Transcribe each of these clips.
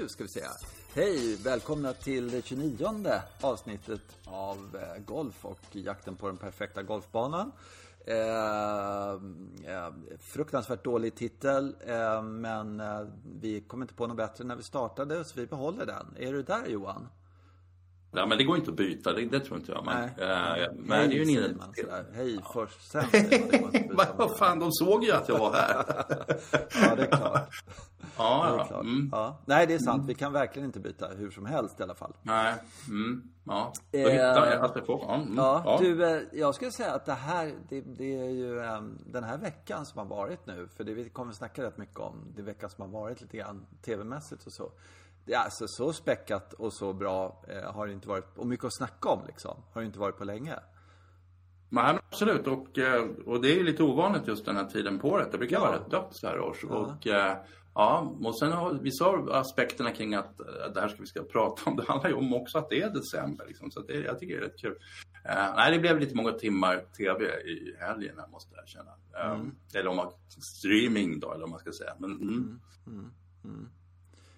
nu ska vi säga. Hej, välkomna till det 29 avsnittet av eh, Golf och jakten på den perfekta golfbanan. Eh, eh fruktansvärt dålig titel, eh, men eh, vi kom inte på något bättre när vi startade, så vi behåller den. Är du där Johan? Ja, men det går inte att byta, det, det tror inte jag. Men, Nej. äh, men Hej, det är ju en sådär. Hej först, sen att Vad fan, de såg ju att jag var här. Ja, det är klart. ja, Det är ja. klart. Mm. Ja. Nej, det är sant. Vi kan verkligen inte byta hur som helst i alla fall. Nej, mm. ja. Då Eh, hittar jag alltså på. Ja, mm. Ja, du, eh, jag skulle säga att det här, det, det är ju eh, den här veckan som har varit nu, för det vi kommer snacka rätt mycket om, det veckan som har varit lite grann tv-mässigt och så. Alltså så späckat och så bra eh, har det inte varit, och mycket att snacka om liksom, har det inte varit på länge. Men absolut, och, eh, och det är ju lite ovanligt just den här tiden på året. Det brukar Ja. vara rätt dött så här års. Och, eh, ja, och sen har vissa av aspekterna kring att eh, det här ska vi ska prata om, det handlar ju om också att det är december. Liksom, så det, jag tycker det är rätt kul. Eh, nej, det blev lite många timmar tv i helgen, här, måste jag erkänna. Eh, Eller om man, streaming då, eller vad man ska säga. Men, mm.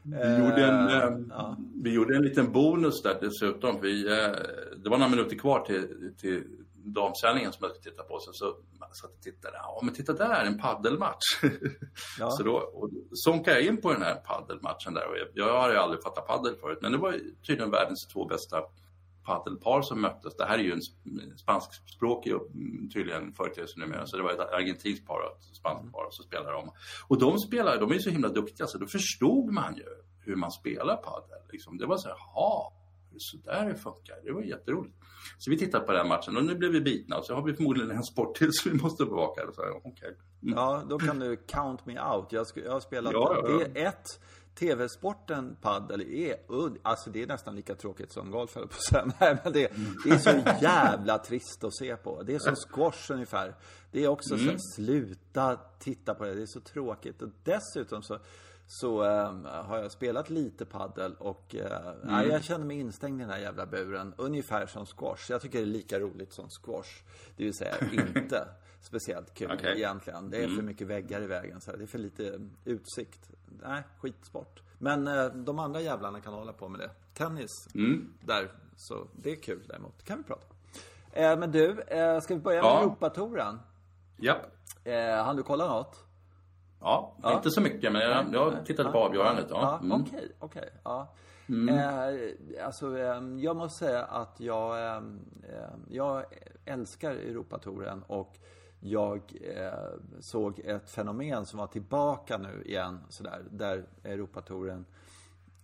Vi, gjorde en, eh, ja. vi gjorde en liten bonus där dessutom. Vi, eh, det var några minuter kvar till, till damsändningen som jag skulle titta på. Så, så satt och tittade. Ja, men titta där, en paddelmatch. Ja. så då och sånkade jag in på den här paddelmatchen där. Och jag, jag har ju aldrig fattat paddel förut. Men det var tydligen världens två bästa paddelpar som möttes. Det här är ju en sp- spanskspråkig tydligen företeelse numera. Så det var ett argentinskt par och ett spanskt par och så spelade de. Och de spelar, de är ju så himla duktiga så då förstod man ju hur man spelar padel. Liksom. Det var så här, ha, det är så där det funkar. Det var jätteroligt. Så vi tittade på den matchen och nu blev vi bitna och så har vi förmodligen en sport till som vi måste bevaka. Så, okej. Mm. Ja, då kan du count me out. Jag, jag har spelat, Ja, ja, ja. ett, TV-sporten padel är udd, alltså det är nästan lika tråkigt som golf på att. Nej, men det, det är så jävla trist att se på. Det är som squash ungefär. Det är också så här, sluta titta på det, det är så tråkigt. Och dessutom så, så ehm, har jag spelat lite paddel och eh, nej, jag känner mig instängd i den här jävla buren. Ungefär som squash. Jag tycker det är lika roligt som squash. Det vill säga inte speciellt kul Okej. egentligen. Det är för mycket väggar i vägen. Så här. Det är för lite utsikt. Nej, skitsport. Men eh, de andra jävlarna kan hålla på med det. Tennis, där. Så det är kul däremot. kan vi prata om. Eh, men du, eh, ska vi börja med Ja. Europatouren? Japp. Eh, hann du kolla något? Ja, inte så mycket men jag, jag tittade på avgörandet. Ja. Ja, Mm. Okej, okej. ja. Eh, alltså, eh, jag måste säga att jag, eh, jag älskar Europatouren och jag eh, såg ett fenomen som var tillbaka nu igen, sådär, där Europatouren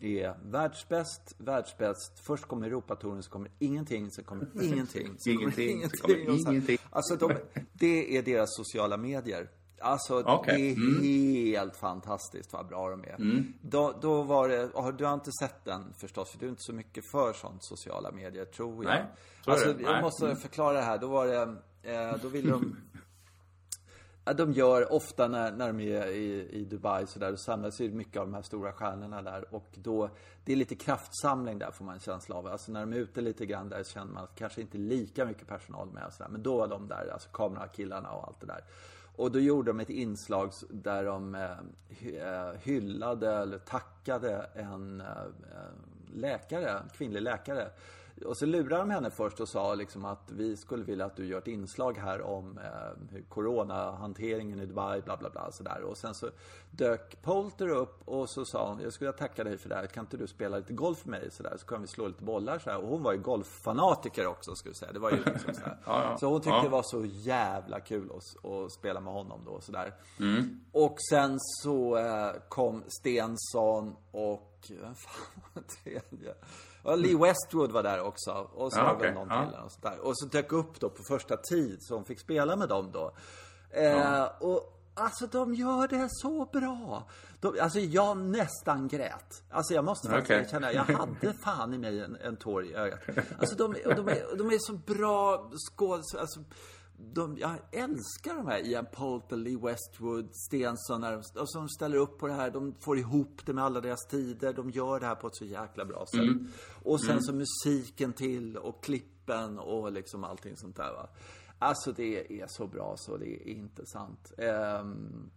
är världsbäst, världsbäst. Först kommer Europatouren, så kommer ingenting, sen kommer ingenting, sen kommer Ingenting, kommer så här. ingenting. Alltså, de, det är deras sociala medier. Alltså, Mm. det är helt fantastiskt vad bra de är. Då, då var det, oh, du har inte sett den förstås, för du är inte så mycket för sånt sociala medier, tror jag. Nej, är alltså, jag måste Mm. förklara det här. Då var det, eh, då ville de de gör ofta när, när de är i, i Dubai så där, då samlas ju mycket av de här stora stjärnorna där och då, det är lite kraftsamling där får man en känsla av. Alltså när de är ute lite grann där så känner man att det kanske inte är lika mycket personal med och så där. Men då var de där, alltså kamerakillarna och allt det där. Och då gjorde de ett inslag där de eh, eh, hyllade eller tackade en eh, eh läkare, en kvinnlig läkare. Och så lurade de henne först och sa liksom att vi skulle vilja att du gör ett inslag här om eh, coronahanteringen i Dubai, bla bla bla sådär. Och sen så dök Polter upp och så sa hon, jag skulle tacka dig för det här, kan inte du spela lite golf med mig sådär? Så kan vi slå lite bollar sådär. Och hon var ju golffanatiker också skulle jag säga. Det var ju liksom sådär. Så hon tyckte Ja. det var så jävla kul att, att spela med honom då sådär. Och sen så eh, kom Stensson och, vem fan var det tredje? Ja, Lee Westwood var där också. Och så Ja, var väl någon Ja. till. Och, så där. och så dök upp då på första tid, så hon fick spela med dem då. Eh, och Alltså de gör det så bra. De, alltså jag nästan grät. Alltså jag måste faktiskt Okej. erkänna, jag hade fan i mig en, en tår i ögat. Alltså de, och de, är, de är så bra skådespelare. Alltså, de, jag älskar de här Ian Poulter, Lee Westwood, Stensson. När de, och som ställer upp på det här. De får ihop det med alla deras tider. De gör det här på ett så jäkla bra sätt. Och sen så musiken till och klippen och liksom allting sånt där va. Alltså det är så bra så det är inte sant. Ehm,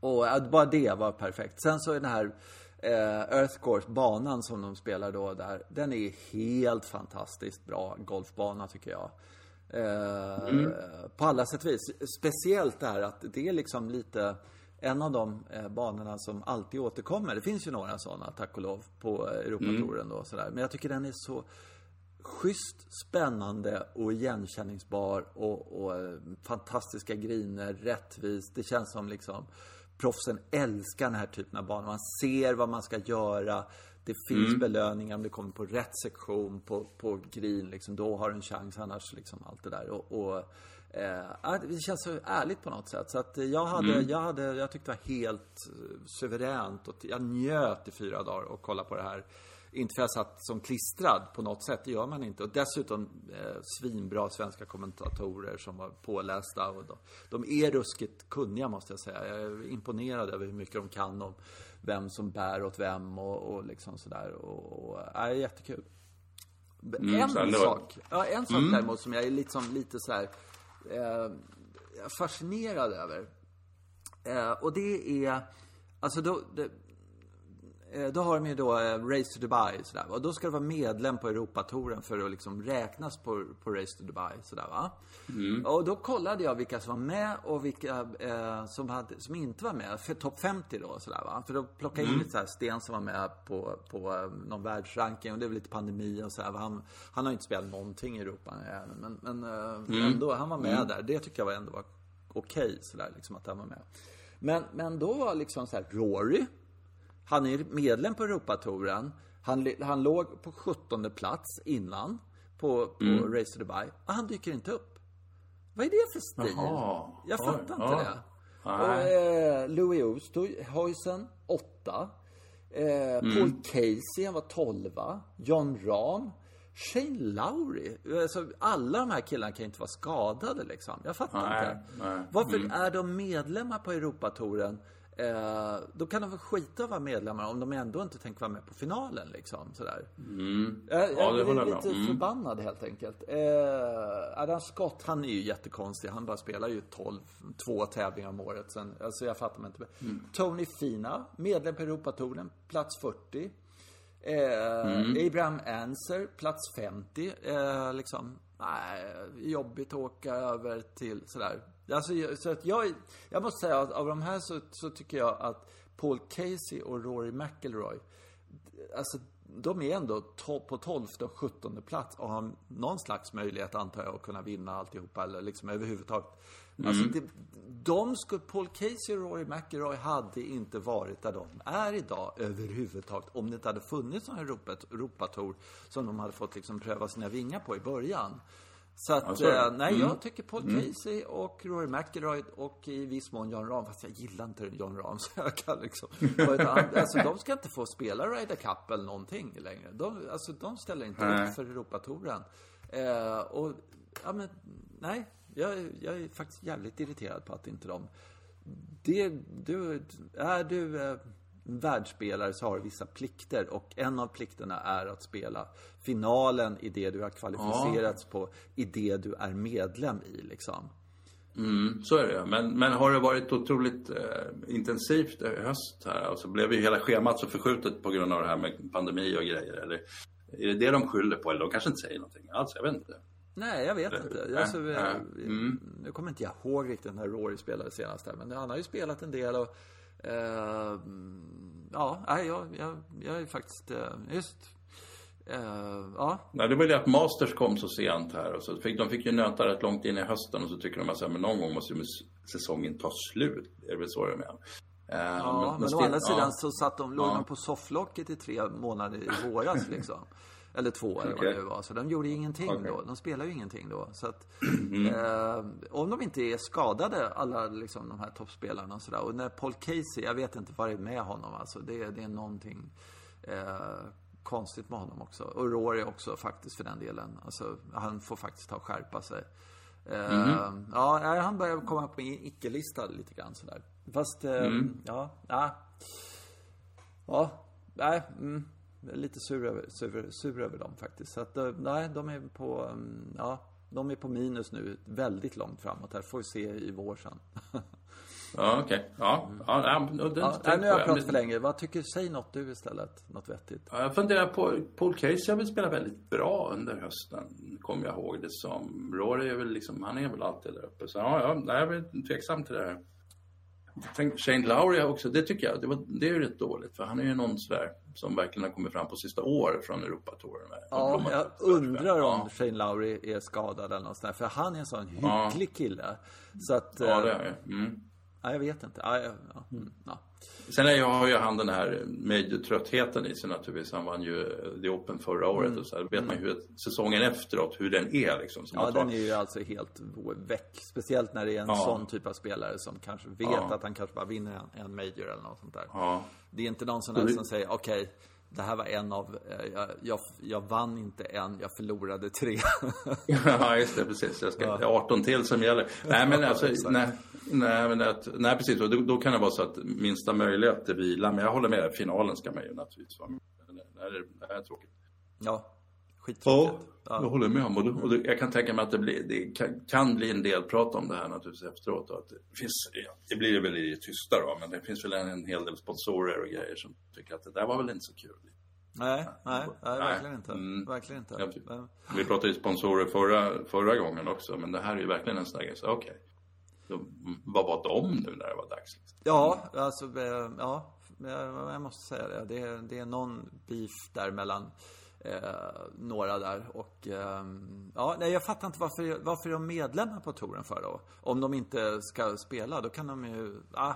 och bara det var perfekt. Sen så är den här eh, Earth Course, banan som de spelar då där, den är helt fantastiskt bra golfbana tycker jag. Eh, mm. På alla sätt och vis. Speciellt det här att det är liksom lite en av de eh, banorna som alltid återkommer. Det finns ju några sådana, tack och lov, på Europatouren sådär. Men jag tycker den är så schysst, spännande och igenkänningsbar och, och eh, fantastiska griner, rättvis. Det känns som liksom proffsen älskar den här typen av banor. Man ser vad man ska göra. Det finns mm. belöningar om det kommer på rätt sektion på, på green. Liksom, då har du en chans, annars liksom allt det där. Och, och eh, det känns så ärligt på något sätt. Så att jag hade, mm. jag hade, jag tyckte det var helt suveränt. Och jag njöt i fyra dagar och kolla på det här. Inte för att jag satt som klistrad på något sätt, det gör man inte. Och dessutom eh, svinbra svenska kommentatorer som var pålästa. Och de, de är ruskigt kunniga måste jag säga. Jag är imponerad över hur mycket de kan om vem som bär åt vem och, och liksom sådär. Och, och äh, jättekul. Mm, en sak, ja, en sak mm. däremot som jag är liksom lite så här eh, fascinerad över. Eh, och det är, alltså då, det, då har de ju då eh, Race to Dubai sådär, och då ska du vara medlem på Europatouren för att liksom räknas på, på Race to Dubai sådär va. Mm. Och då kollade jag vilka som var med och vilka eh, som, hade, som inte var med. För topp 50 då sådär va. För då plockade jag in mm. lite såhär Sten som var med på, på eh, någon världsranking och det var lite pandemi och sådär. Han, han har inte spelat någonting i Europa men, men mm. ändå, han var med mm. där. Det tycker jag ändå var okej okay, sådär liksom att han var med. Men, men då var liksom såhär Rory han är medlem på Europatouren. Han, han låg på 17 plats innan på, på mm. Race to Dubai. Och han dyker inte upp. Vad är det för stil? Jaha. Jag fattar Oj, inte ja. det. Och, eh, Louis Oosthuizen, 8. Eh, mm. Paul Casey, han var 12. John Rahm. Shane Lowry. Alltså, alla de här killarna kan inte vara skadade liksom. Jag fattar nej, inte. Nej. Varför mm. är de medlemmar på Europatouren Eh, då kan de väl skita att vara medlemmar om de ändå inte tänker vara med på finalen liksom. Sådär. Mm. Jag, jag, ja, det är lite mm. förbannad helt enkelt. Eh, Adam Scott, han är ju jättekonstig. Han bara spelar ju 12, två tävlingar om året. Sen, alltså jag fattar mig inte. Mm. Tony Fina, medlem på Europatouren, plats 40. Eh, mm. Abraham Anser, plats 50. Eh, liksom, nej, jobbigt att åka över till sådär Alltså, så att jag, jag måste säga att av de här så, så tycker jag att Paul Casey och Rory McIlroy, alltså de är ändå to på 12 och 17 plats och har någon slags möjlighet antar jag att kunna vinna alltihopa eller liksom överhuvudtaget. Mm. Alltså det, de skulle, Paul Casey och Rory McIlroy hade inte varit där de är idag överhuvudtaget om det inte hade funnits någon Europatour som de hade fått liksom pröva sina vingar på i början. Så att, eh, nej, mm. jag tycker Paul mm. Casey och Rory McIlroy och i viss mån John Rahm, fast jag gillar inte John Rahm så jag kan liksom. alltså de ska inte få spela Ryder Cup eller någonting längre. De, alltså de ställer inte nej. upp för Europatouren. Eh, och, ja men, nej. Jag, jag är faktiskt jävligt irriterad på att inte de... Det, du, är du... Världsspelare så har du vissa plikter och en av plikterna är att spela finalen i det du har kvalificerats ja. på, i det du är medlem i liksom. Mm, så är det men, men har det varit otroligt eh, intensivt i höst här? Och så blev ju hela schemat så förskjutet på grund av det här med pandemi och grejer. Eller är det det de skyller på? Eller de kanske inte säger någonting alls, jag vet inte. Nej, jag vet eller, inte. Alltså, äh, äh, mm. Nu kommer inte jag ihåg riktigt när Rory spelade senast här, men han har ju spelat en del och Uh, ja, jag, jag, jag är faktiskt, uh, just, uh, ja. Nej, det var ju att Masters kom så sent här och så fick, de fick ju nöta rätt långt in i hösten och så tycker de att men någon gång måste ju säsongen ta slut. Det är väl så det menar. Ja, men, men å andra sidan ja. så satt de, låg de på sofflocket i tre månader i våras liksom. Eller två eller okay. vad det var. Så de gjorde ingenting okay. då. De spelade ju ingenting då. Så att, mm. eh, om de inte är skadade, alla liksom, de här toppspelarna och sådär. Och när Paul Casey, jag vet inte vad det är med honom alltså. Det, det är någonting eh, konstigt med honom också. Och Rory också faktiskt för den delen. Alltså, han får faktiskt ta och skärpa sig. Eh, mm. Ja, han börjar komma på icke-lista lite grann sådär. Fast, eh, mm. ja, ja. Ja, nej. Mm lite sur över, sur, sur över dem faktiskt. Så att, eh, nej, de är på, mm, ja, de är på minus nu väldigt långt framåt här. Får vi se i vår sen. Ja, okej. Ja, ja, ja, Ja, tänkte nej, nu har jag pratat för länge. Vad tycker Säg något du istället. Något vettigt. Ja, Jag funderar på, Paul Casey har väl spelat väldigt bra under hösten, kommer jag ihåg det som. Rory är väl liksom, han är väl alltid där uppe. Så ja, ja jag är tveksam till det här. Tänk, Shane Lowry också, det tycker jag, det, var, det är ju rätt dåligt. För han är ju någon sådär som verkligen har kommit fram på sista året från Europatouren. Ja, jag Ja. undrar om Shane Lowry är skadad eller något sånt där. För han är en sån Ja. hygglig kille. Så att... Ja, eh, det är det. Mm. ja, jag vet inte. Ja, ja, ja. Mm, ja. Sen är jag, har ju han den här major-tröttheten i sig naturligtvis. Han vann ju eh, The Open förra året och så här. vet man ju hur säsongen efteråt, hur den är liksom. Ja, den är ju alltså helt väck. Speciellt när det är en Ja. sån typ av spelare som kanske vet Ja. att han kanske bara vinner en, en major eller något sånt där. Ja. Det är inte någon sån där som säger, okej, det här var en av, eh, jag, jag, jag vann inte en, jag förlorade tre. Ja, just det, precis. Jag ska, är 18 till som gäller. Nej, men alltså, nej, nej, men att, nej, precis. Och då, då kan det vara så att minsta möjlighet till vila. Men jag håller med, finalen ska man ju naturligtvis vara med. Det är, det är tråkigt. ja, skittråkigt. jag håller med om. Och, och jag kan tänka mig att det, blir, det kan, kan bli en del prat om det här naturligtvis efteråt. Att det, finns, ja, det blir väl i det tysta då, men det finns väl en, en hel del sponsorer och grejer som tycker att det där var väl inte så kul. Nej, nej, nej, verkligen inte. Mm. Verkligen inte. Ja, Vi pratade ju sponsorer förra, förra gången också, men det här är ju verkligen en sån där grej. Så okej, Då- vad var de nu när det var dags? Liksom? Ja, alltså, eh, ja, jag måste säga det. Det är, det är någon beef där mellan eh, några där och ehm, ja, nej, jag fattar inte varför, varför de medlemmar på touren för då? Om de inte ska spela, då kan de ju, ah,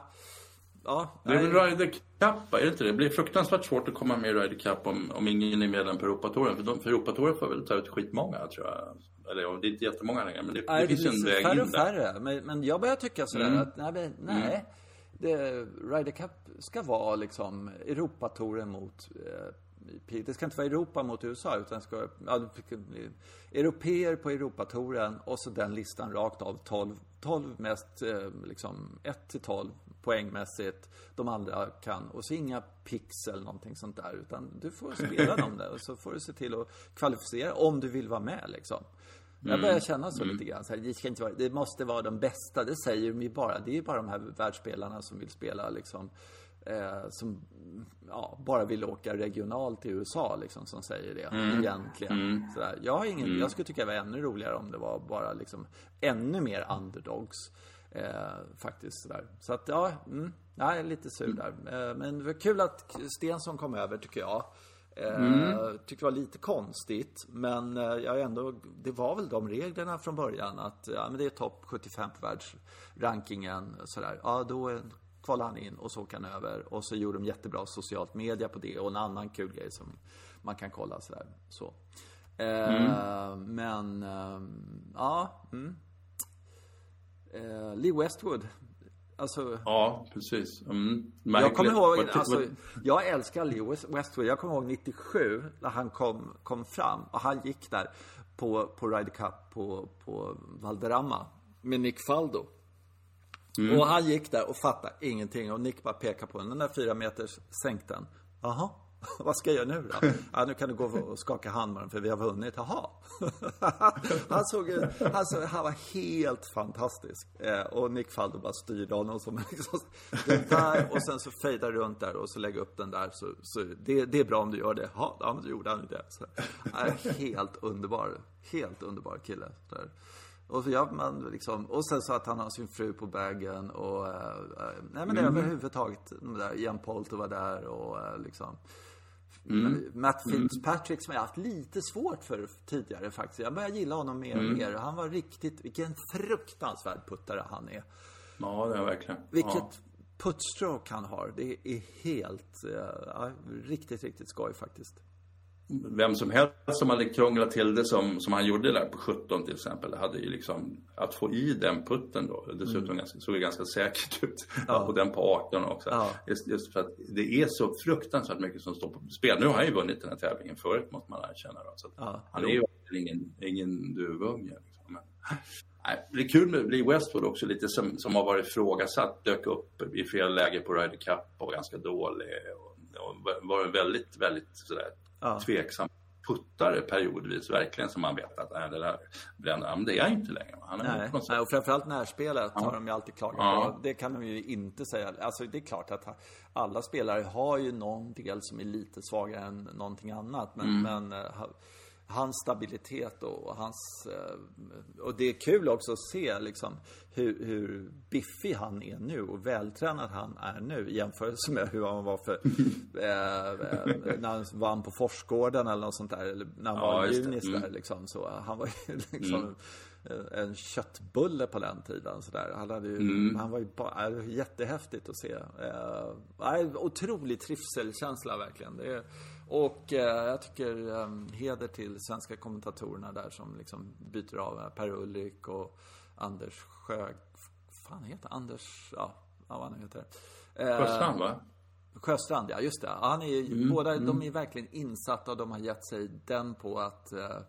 ja, Det är väl. Ryder Cup, är det inte det? Det blir fruktansvärt svårt att komma med i Ryder Cup om, om ingen är medlem på Europatouren. För, de, för Europatouren får väl ta ut skitmånga, tror jag. Eller ja, det är inte jättemånga längre, men det, Nej, det finns ju en väg färre in där. färre. Men, men jag börjar tycka sådär Mm. att, nej, nej. Det, Ryder Cup ska vara liksom Europatouren mot eh, det ska inte vara Europa mot USA utan ska ja, Europeer på Europatouren och så den listan rakt av 12, 12 mest eh, liksom 1 till 12 poängmässigt. De andra kan och så inga pixel någonting sånt där utan du får spela dem där och så får du se till att kvalificera om du vill vara med liksom. Jag börjar känna så lite grann. Så här, det, ska inte vara, det måste vara de bästa. Det säger de ju bara. Det är ju bara de här världsspelarna som vill spela liksom. Eh, som ja, bara vill åka regionalt i USA liksom, som säger det egentligen. Så där. Jag, har ingen, jag skulle tycka det var ännu roligare om det var bara liksom ännu mer underdogs. Eh, faktiskt sådär. Så att ja, mm, jag är lite sur där. Eh, men det var kul att Stensson kom över tycker jag. Eh, Tyckte det var lite konstigt, men eh, jag ändå, det var väl de reglerna från början att ja, men det är topp 75 på världsrankingen. Sådär. Ja, då kvalade han in och så åkte han över. Och så gjorde de jättebra socialt media på det och en annan kul grej som man kan kolla sådär. Så. Eh, Men, eh, ja. Mm. Eh, Lee Westwood. Alltså, Ja, precis. Mm. Jag kommer ihåg, alltså, jag älskar Lee West- Westwood. Jag kommer ihåg 97 när han kom, kom fram och han gick där på, på Ryder Cup på, på Valderrama med Nick Faldo. Mm. Och han gick där och fattade ingenting och Nick bara pekade på den, den där fyra meters sänkten. Jaha, vad ska jag göra nu då? Ja, nu kan du gå och skaka hand med den för vi har vunnit. Jaha. Han såg ju, han, såg, han var helt fantastisk. Eh, och Nick Faldo bara styrde honom som liksom, det där och sen så fejda runt där och så lägga upp den där. Så, så det, det är bra om du gör det. Ja, ja men då gjorde han ju det. Så, eh, helt underbar, helt underbar kille. Där. Och, så, ja, man liksom, och sen så att han har sin fru på bagen och... eh, nej men det är överhuvudtaget, de där, Ian Poulter var där och eh, liksom... Men Matt Fitzpatrick som jag haft lite svårt för tidigare faktiskt. Jag börjar gilla honom mer och mer. Han var riktigt, vilken fruktansvärd puttare han är. Ja, det är verkligen. Vilket Ja. puttstroke han har. Det är helt, ja, riktigt, riktigt skoj faktiskt. Vem som helst som hade krånglat till det som, som han gjorde där på 17 till exempel, hade ju liksom att få i den putten då, dessutom ganska, såg det ganska säkert ut. Och den på 18 också. Ja. Just, just för att det är så fruktansvärt mycket som står på spel. Nu har han ju vunnit den här tävlingen förut måste man erkänna. Då, så Ja, han är ju ingen, ingen duvunge. Liksom. Men, nej, det är kul med Lee Westwood också lite som, som har varit ifrågasatt, dök upp i fel läge på Ryder Cup och ganska dålig. Och, och var väldigt, väldigt sådär Ja. tveksam puttare periodvis, verkligen, som man vet att äh, det där bränner. Men det är han inte längre. Han är Nej, på något Nej och framförallt närspelet har de ju alltid klagat Ja. på. Det kan de ju inte säga. Alltså det är klart att alla spelare har ju någon del som är lite svagare än någonting annat. Men, Mm. men eh, hans stabilitet och hans... eh, Och det är kul också att se liksom hur, hur biffig han är nu och vältränad han är nu i jämförelse med hur han var för... eh, eh, när han vann på Forsgården eller något sånt där. Eller när han Ja, var det. junis Mm. där liksom. Så han var ju liksom eh, en köttbulle på den tiden. Så där. Han, hade ju, Mm. han var ju bara, äh, jättehäftigt att se. Eh, otrolig trivselkänsla verkligen. Det är, och eh, jag tycker eh, heder till svenska kommentatorerna där som liksom byter av eh, Per Ulrik och Anders Sjö... fan heter? Anders... Ja, ja, vad han heter. Eh, Sjöstrand, va? Sjöstrand, ja just det. Han är, båda, de är verkligen insatta och de har gett sig den på att eh, eh,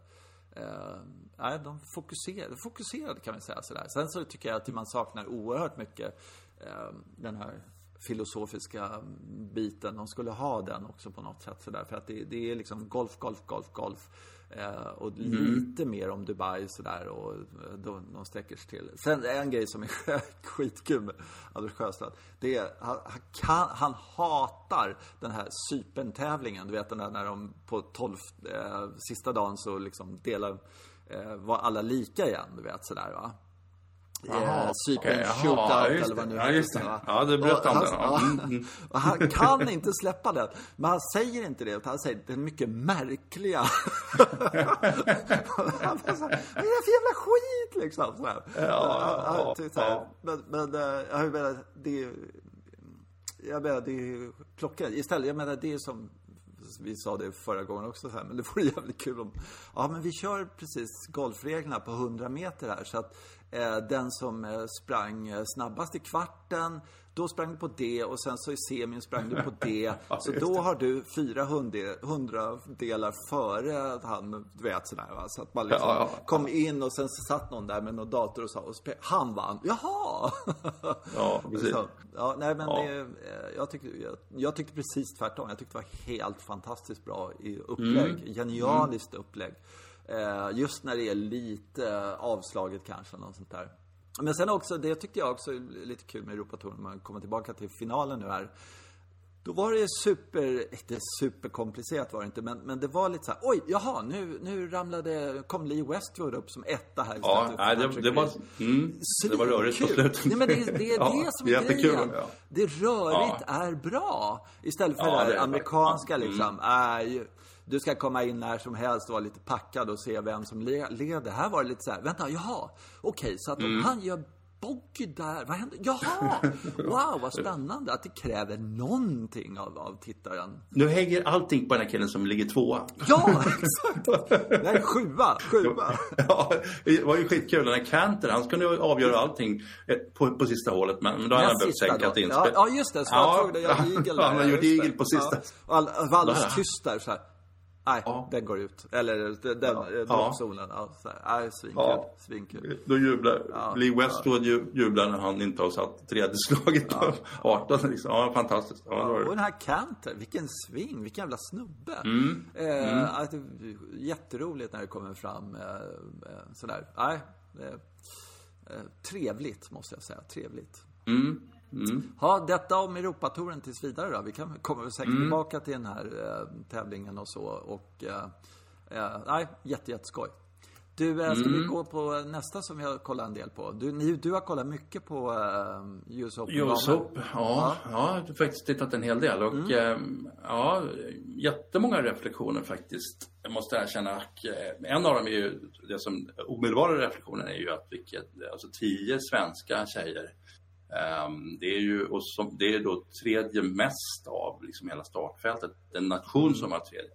Eh, nej, de fokuserade, fokuserade kan man säga sådär. Sen så tycker jag att man saknar oerhört mycket eh, den här filosofiska biten. De skulle ha den också på något sätt sådär. För att det, det är liksom golf, golf, golf, golf. Eh, och lite mer om Dubai sådär och eh, de, de sträcker sig till. Sen en grej som är skitkul med Anders Sjöstrand. Det är, han, han, kan, han hatar den här Cypern-tävlingen. Du vet den där när de på 12, eh, sista dagen så liksom delar, eh, var alla lika igen. Du vet sådär va. Jaha, Eh, Cypern jaha, shootout ja, eller vad det. nu Ja, just det. va? Ja, det berättade han den, ja. ja. Mm. Och Han kan inte släppa den. Men han säger inte det, utan han säger den mycket märkliga. han bara så här, vad är det för jävla skit liksom? Så här. Ja, tyckte så här, ja. Men, men eh, jag menar, det är jag menar, det är ju klockrent. Istället, jag menar, det är som vi sa det förra gången också så här, men det vore jävligt kul om... Ja, men vi kör precis golfreglerna på 100 meter här så att den som eh, sprang eh, snabbast i kvarten, då sprang du på det och sen så i semin sprang du på det. så just då det. har du fyra hundradelar före att han, du vet sådär va. Så att man liksom Ja, ja. kom in och sen så satt någon där med någon dator och sa, och han vann. Jaha! Ja, precis. Så, ja, nej men Ja. Det, eh, jag, tyckte, jag, jag tyckte precis tvärtom. Jag tyckte det var helt fantastiskt bra i upplägg. Mm. Genialiskt upplägg. Eh, just när det är lite avslaget kanske, något sånt där. Men sen också, det tyckte jag också är lite kul med Europatouren, när man kommer tillbaka till finalen nu här. Då var det super, inte superkomplicerat var det inte, men, men det var lite så här, oj, jaha, nu, nu ramlade, kom Lee Westwood upp som etta här Ja, nej, det, det, var, mm, det var rörigt på slutet. Nej, men det, det är Ja, det som är grejen. ja. Det rörigt är bra. Istället för Ja, det här är amerikanska faktiskt. liksom. Du ska komma in när som helst och vara lite packad och se vem som le- leder. Här var det lite så här, vänta, jaha, okej, så att om Mm. han gör bogey där, vad händer? Jaha! Wow, vad spännande att det kräver någonting av, av tittaren. Nu hänger allting på den här killen som ligger tvåa. Ja, exakt! Nej, sjua, sjua. Ja, det var ju skitkul. Den här Canter, han skulle ju avgöra allting eh, på, på sista hålet. Men, då hade han behövt sänka ja, inspel. ja, just det. Så var jag att göra eagle där. Han har gjort det. eagle på sista. Ja. Och all, tyst där så här. Nej, Ja. den går ut. Eller den, den ja. droppzonen. Ja. Nej, svinkul. Ja. Svinkul. Då jublar Ja, Lee Westwood ju, jublar när han inte har satt tredje slaget på 18. Liksom. Ja, fantastiskt. Ja, var Och den här Canter, vilken sving, vilken jävla snubbe. Mm. Eh, att det- jätteroligt när det kommer fram eh, eh, sådär. Nej, eh, eh, trevligt måste jag säga. Trevligt. Mm. Mm. Ja, detta om Europatouren tills vidare då. Vi kan, kommer säkert Mm. tillbaka till den här eh, tävlingen och så. Och, eh, eh, nej, jätte, jätteskoj. Du, eh, ska Mm. vi gå på nästa som vi har kollat en del på? Du, ni, du har kollat mycket på eh, US Open US. Open, ja, ja, jag har faktiskt tittat en hel del. Och Mm. eh, ja, jättemånga reflektioner faktiskt. Jag måste erkänna att eh, en av dem är ju, det som omedelbara reflektionen är ju att vilket, alltså tio svenska tjejer det är ju och som, det är då tredje mest av liksom hela startfältet. En nation som har tredje.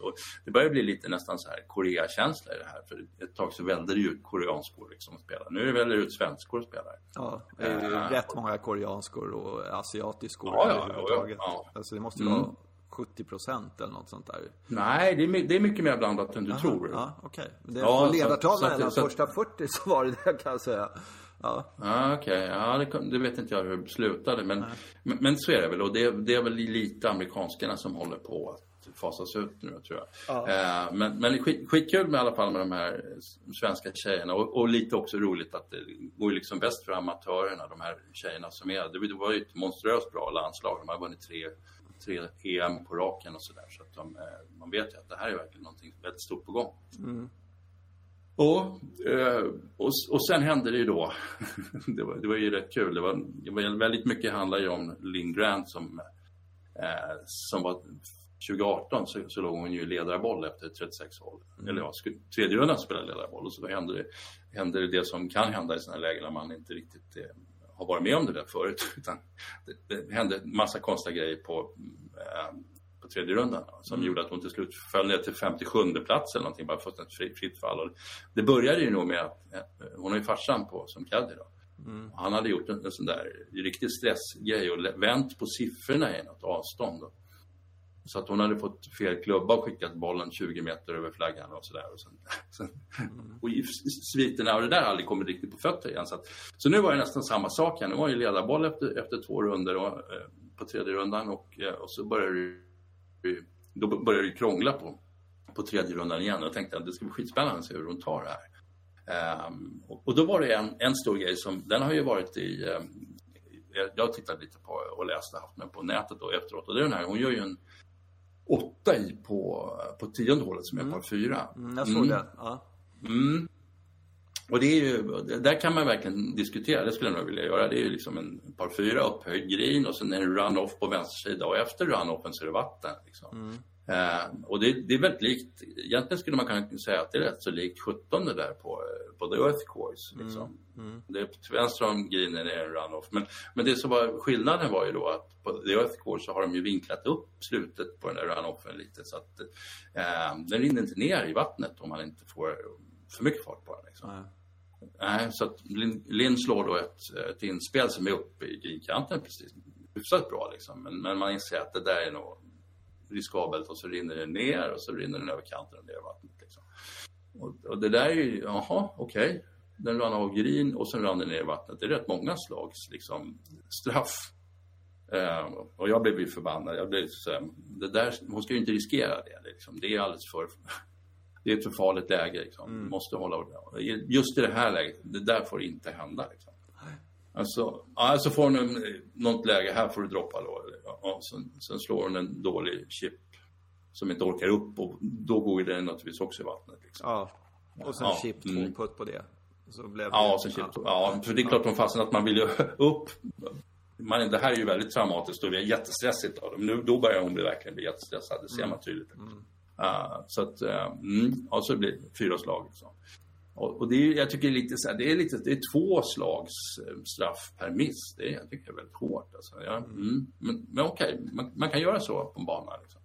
Och det börjar bli lite nästan så här Korea-känsla i det här. För ett tag så välde det ju ut koreanskor liksom att spela. Nu väljer det ut svenskor att spela. Ja, det är ju Eh. rätt många koreanskor och asiatiskor Ja, ja, överhuvudtaget. ja. Alltså det måste ju Mm. vara 70 procent eller något sånt där. Nej, det är, det är mycket mer blandat än du tror. Ja, okej. Det- Ja, På ledartavlan att- första 40 så var det det kan jag säga. Ja. Ja, okej. Ja, det, det vet inte jag hur det slutade. Men, men, men så är det väl. Och det, det är väl lite amerikanskarna som håller på att fasas ut nu tror jag. Ja. Eh, men men skit, skitkul med i alla fall med de här svenska tjejerna och, och lite också roligt att det går liksom bäst för amatörerna, de här tjejerna som är. Det var ju ett monstruöst bra landslag. De har vunnit tre, tre EM på raken och sådär. Så att de, eh, man vet ju att det här är verkligen någonting väldigt stort på gång. Mm. Och, eh, och, och sen hände det ju då, det, var, det var ju rätt kul, det var, det var väldigt mycket handlar ju om Lynn Grant som, eh, som var 2018 så, så låg hon ju ledarboll efter 36 hål. Mm. Eller ja, tredje rundan spelade ledarboll och så hände det, hände det, det som kan hända i sådana lägen när man inte riktigt eh, har varit med om det där förut. Utan det, det hände massa konstiga grejer på eh, på tredje rundan som mm. gjorde att hon till slut föll ner till 57 plats eller någonting, bara fått ett fritt fall. Det började ju nog med att eh, hon har ju farsan på som caddy då. Mm. Han hade gjort en, en sån där riktig stressgrej och vänt på siffrorna i något avstånd. Då. Så att hon hade fått fel klubba och skickat bollen 20 meter över flaggan och sådär. Och, sen, sen, mm. och sviterna och det där aldrig kommit riktigt på fötter igen. Så, att, så nu var det nästan samma sak. Nu var ju ledarboll efter, efter två runder och, eh, på tredje rundan och, eh, och så började det då började det krångla på, på tredje rundan igen. Jag tänkte att det ska bli skitspännande att se hur hon tar det här. Um, och, och, då var det en, en stor grej som, den har ju varit i, um, jag har tittat lite på och läst och haft med på nätet då efteråt. Och det är den här, hon gör ju en åtta i på, på tionde hålet som är mm. par fyra. Mm, jag såg mm. det. Ja. Mm. Och det är ju, där kan man verkligen diskutera, det skulle jag nog vilja göra. Det är ju liksom en par fyra upphöjd green och sen är det run-off på vänster sida och efter run-offen så är det vatten. Liksom. Mm. Eh, och det, det, är väldigt likt, egentligen skulle man kunna säga att det är rätt så likt 17 där på, på The Earth Course. Mm. Liksom. Mm. Mm. Det är till vänster om greenen är en run-off. Men, men det som var skillnaden var ju då att på The Earth Course så har de ju vinklat upp slutet på den där run-offen lite så att eh, den rinner inte ner i vattnet om man inte får för mycket fart på den. Liksom. Nej, så att Linn slår då ett, ett inspel som är uppe i greenkanten precis hyfsat bra liksom. Men, men, man inser att det där är nog riskabelt och så rinner det ner och så rinner den över kanten och ner i vattnet. Liksom. Och, och, det där är ju, jaha, okej. Okay. Den rann av green och sen rann den ner i vattnet. Det är rätt många slags liksom, straff. Eh, och jag blev ju förbannad. Jag blev så här, det där, hon ska ju inte riskera det. Liksom. Det är alldeles för det är ett för farligt läge. Liksom. Mm. måste hålla Just i det här läget, det där får inte hända. Liksom. Alltså, alltså får hon något läge, här får du droppa då. Ja, sen, sen slår hon en dålig chip som inte orkar upp och då går den naturligtvis också i vattnet. Liksom. Ja, och sen ja, chip två mm. putt på det. Så blev det... Ja, sen chip ja. för det är klart de fastnar att man vill ju upp. Man, det här är ju väldigt traumatiskt och vi är jättestressigt. Då. Nu, då börjar hon bli, verkligen bli jättestressad, det ser mm. man tydligt. Mm. Uh, så att, uh, mm, och så blir det fyra slag. Liksom. Och, och, det är, jag tycker lite så här, det är lite, det är två slags eh, straff per miss. Det är, jag tycker det är väldigt hårt. Alltså. Ja, mm, men, men okej, man, man, kan göra så på en bana. Liksom.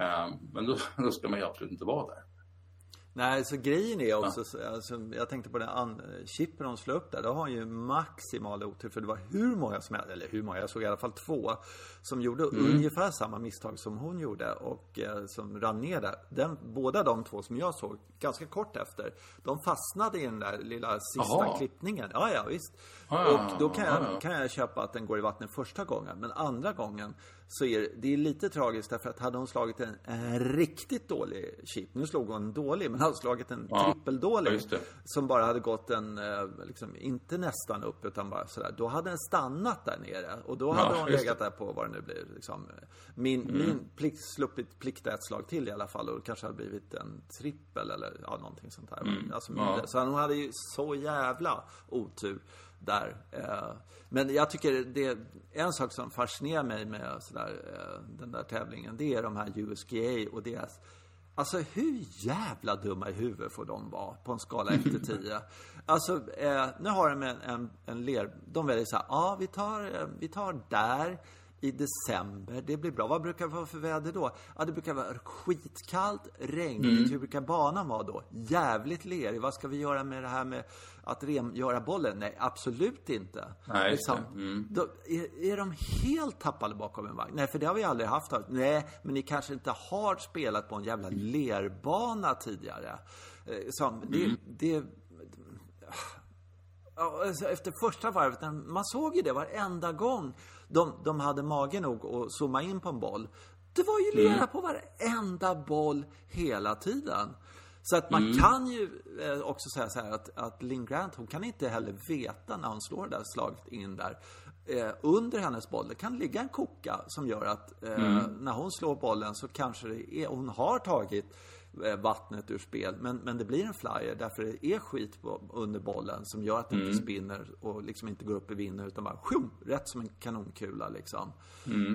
Uh, men då, då ska man ju absolut inte vara där. Nej, så grejen är också, ja. alltså, jag tänkte på den chippen hon slog upp där, då har hon ju maximal otur för det var hur många som helst, eller hur många, jag såg i alla fall två som gjorde mm. ungefär samma misstag som hon gjorde och eh, som rann ner där. Den, båda de två som jag såg, ganska kort efter, de fastnade i den där lilla sista Aha. klippningen. Ja, ja, visst. Ah, och då kan jag, ah, kan jag köpa att den går i vattnet första gången, men andra gången så är det är lite tragiskt därför att hade hon slagit en, en riktigt dålig chip, nu slog hon en dålig, men hade slagit en ja, trippeldålig som bara hade gått en, eh, liksom, inte nästan upp utan bara sådär, då hade den stannat där nere och då hade ja, hon legat där på vad det nu blir, liksom, min, mm. min plikt, sluppit plikta ett slag till i alla fall och det kanske hade blivit en trippel eller ja, någonting sånt där. Mm. Alltså, ja. Så hon hade ju så jävla otur där. Eh, men jag tycker det en sak som fascinerar mig med sådär, eh, den där tävlingen. Det är de här USGA och deras Alltså hur jävla dumma i huvudet får de vara på en skala 1 till 10? Alltså, eh, nu har de en, en, en ler... De väljer så här, ja vi tar, eh, vi tar där i december. Det blir bra. Vad brukar det vara för väder då? Ja, det brukar vara skitkallt, regnigt. Mm. Hur brukar banan vara då? Jävligt lerig. Vad ska vi göra med det här med att rengöra bollen? Nej, absolut inte. Nej, liksom, mm. då, är, är de helt tappade bakom en vagn? Nej, för det har vi aldrig haft. Nej, men ni kanske inte har spelat på en jävla lerbana tidigare. Eh, som, det, mm. det Alltså, efter första varvet, man såg ju det varenda gång de, de hade mage nog att zooma in på en boll. Det var ju lera på varenda boll hela tiden. Så att man kan ju eh, också säga så här att, att Lynn Grant, hon kan inte heller veta när hon slår det där slaget in där. Eh, under hennes boll, det kan ligga en koka som gör att eh, när hon slår bollen så kanske det är, hon har tagit vattnet ur spel. Men, men det blir en flyer därför det är skit på, under bollen som gör att den inte spinner och liksom inte går upp i vinden utan bara sjum, rätt som en kanonkula liksom.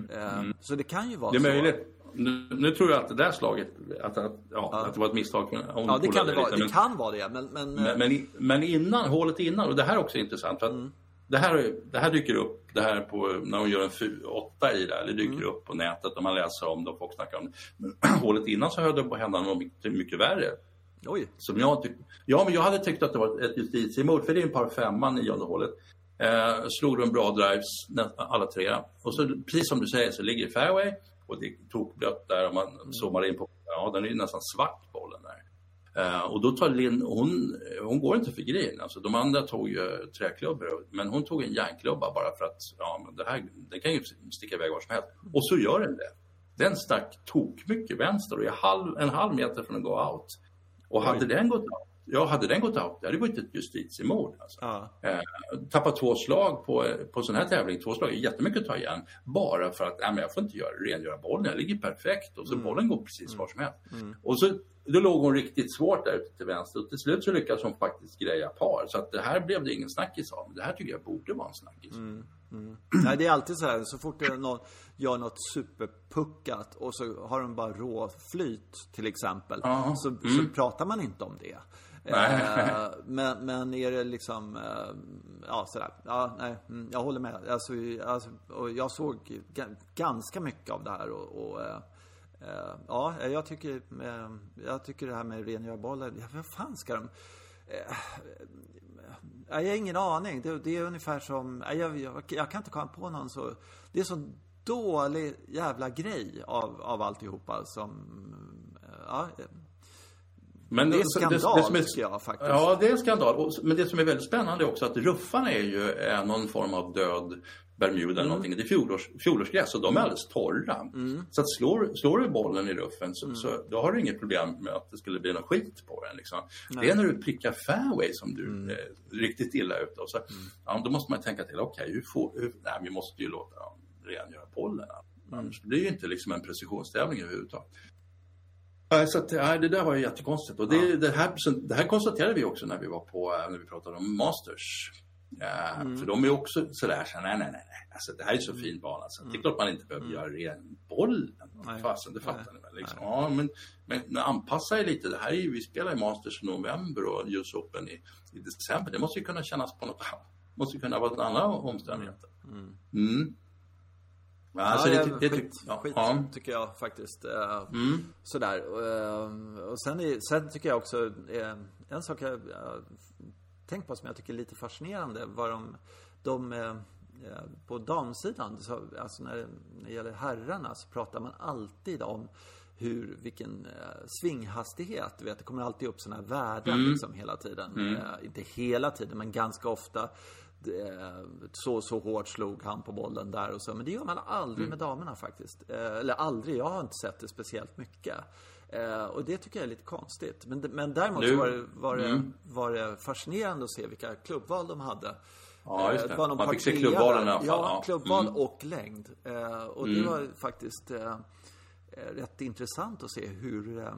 Eh, Så det kan ju vara Det är så. möjligt. Nu, nu tror jag att det där slaget, att, att, ja, att det var ett misstag. Ja, det kan det vara. Det kan vara det, men... men, Men, men innan, hålet innan, och det här är också intressant. För att Mm. Det, här, det här dyker upp, det här på, när hon gör en åtta i det här, det dyker Mm. upp på nätet och man läser om det och folk snackar om det. Men hålet innan så höll det på att hända något mycket, mycket värre. oj. Som jag tyck, ja, men jag hade tyckt att det var ett justitiemord, för det är en par femma, nionde hålet. Eh, slog de bra drives, alla tre. Och så, precis som du säger, så ligger fairway och det tog blött där och man zoomar in på, ja den är ju nästan svart bollen där. Eh, och då tar Linn, hon, hon går inte för green. Alltså, de andra tog ju träklubbor, men hon tog en järnklubba bara för att ja, men det här det kan ju sticka iväg var som helst. Och så gör den det. Den stack tok mycket vänster och är halv, en halv meter från att gå out. Och hade den gått out, ja, hade den gått out, det hade varit ett justitiemord. Alltså. Ja. Eh, tappa två slag på, på sån här tävling, två slag är jättemycket att ta igen. Bara för att, nej, men jag får inte göra, rengöra bollen, jag ligger perfekt och så bollen går precis var som helst. Och så, då låg hon riktigt svårt där ute till vänster och till slut så lyckades hon faktiskt greja par. Så att det här blev det ingen snackis av. Det här tycker jag borde vara en snackis. Nej, det är alltid så här, så fort någon gör något superpuckat och så har de bara råflyt till exempel. Ja. Så, så pratar man inte om det. Eh, men, men är det liksom, eh, ja sådär, ja nej, mm, jag håller med. Alltså, alltså, och jag såg ga- ganska mycket av det här och, och eh, ja, jag tycker, eh, jag tycker det här med rengöra bollar, ja, vad fan ska de jag har ingen aning. Det, det är ungefär som... Jag, jag, jag kan inte komma på någon så... Det är så dålig jävla grej av, av alltihopa som... Ja, Men det är skandal, som är- tycker jag faktiskt. Ja, det är en skandal. Men det som är väldigt spännande också att ruffarna är ju eh, någon form av död Bermuda Mm. eller någonting. Det är fjolårs, fjolårsgräs och de är alldeles torra. Mm. Så att slår, slår du bollen i ruffen så, så då har du inget problem med att det skulle bli någon skit på den. Liksom. Det är när du prickar fairway som du Mm. är riktigt illa ute. Och så, ja, då måste man tänka till, okej, hur får, hur, nej, vi måste ju låta dem rengöra bollen. Mm. Annars blir det ju inte liksom en precisionstävling överhuvudtaget. Så att, det där var ju jättekonstigt. Och det, det, här, det här konstaterade vi också när vi var på, eh, när vi pratade om Masters. Ja, Mm. För de är också sådär, så, nej, nej, nej. Alltså, det här är så fin bana. Så det är klart man inte behöver göra ren bollen. Mm. Fasen, det fattar Nej. ni väl? Liksom. Ja, men, men, men anpassa er lite. Det här är vi spelar i Masters i november och US Open i, i december. Det måste ju kunna kännas på något annat. Det måste ju kunna vara andra omständigheter. Mm. Ja, alltså, ja, det, det, skit, ja, skit ja. tycker jag faktiskt. Eh, Mm. Sådär. Eh, Och sen, sen tycker jag också, eh, en sak jag tänkt på som jag tycker är lite fascinerande var de, de eh, på damsidan, så, alltså när, när det gäller herrarna så pratar man alltid om hur, vilken eh, svinghastighet. Du vet, det kommer alltid upp sådana här värden liksom hela tiden. Eh, inte hela tiden, men ganska ofta. Eh, så så hårt slog han på bollen där och så. Men det gör man aldrig med damerna faktiskt. Eh, eller aldrig, jag har inte sett det speciellt mycket. Eh, och det tycker jag är lite konstigt. Men, men däremot Nu- var det, var, det, var det fascinerande att se vilka klubbval de hade. Ja, just Eh, det. var någon Man fick se klubbvalen i alla fall, Ja, ja. Mm. klubbval och längd. Eh, och det var faktiskt eh, eh, rätt intressant att se hur eh,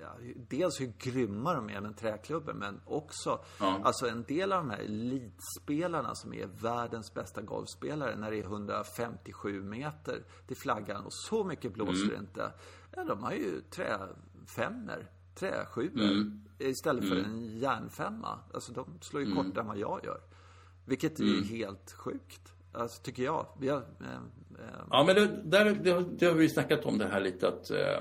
Ja, dels hur grymma de är med träklubben men också Ja. alltså en del av de här elitspelarna som är världens bästa golfspelare när det är 157 meter till flaggan och så mycket blåser Mm. det inte. Ja, de har ju träfemmor, träsjuor Mm. istället för en järnfemma. Alltså de slår ju Mm. kortare än vad jag gör. Vilket är helt sjukt. Alltså tycker jag. Har, eh, eh, Ja, men det, där, det, det har vi snackat om det här lite att, eh,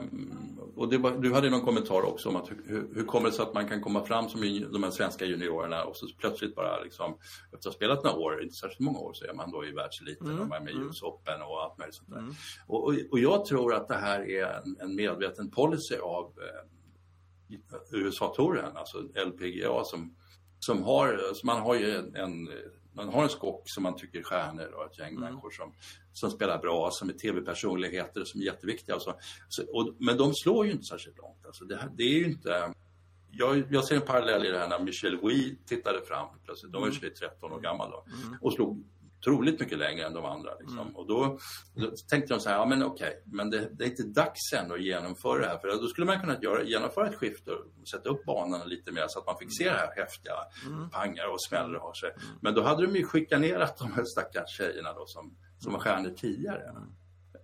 och det var, du hade någon kommentar också om att hur, hur- kommer det sig att man kan komma fram som de här svenska juniorerna och så plötsligt bara liksom, efter att ha spelat några år, inte särskilt många år, så är man då i världseliten och man är med i US Open och allt möjligt sånt där. Och, och, och jag tror att det här är en, en medveten policy av eh, USA-touren, alltså LPGA som, som har, så man har ju en, en man har en skock som man tycker är stjärnor och ett gäng Mm. människor som, som spelar bra, som är tv-personligheter, som är jätteviktiga. Och så. Så, och, men de slår ju inte särskilt långt. Alltså det, det är inte... Jag, jag ser en parallell i det här när Michel Gouy tittade fram plötsligt. De var ju 13 år gammal då. Och slog otroligt mycket längre än de andra. Liksom. Och då, då tänkte de så här, ja men okej, men det, det är inte dags än att genomföra det här. För då skulle man kunna göra, genomföra ett skifte och sätta upp banorna lite mer så att man fick se det här häftiga pangar och smäller och har sig. Men då hade de ju chikanerat de här stackars tjejerna då som, som var stjärnor tidigare.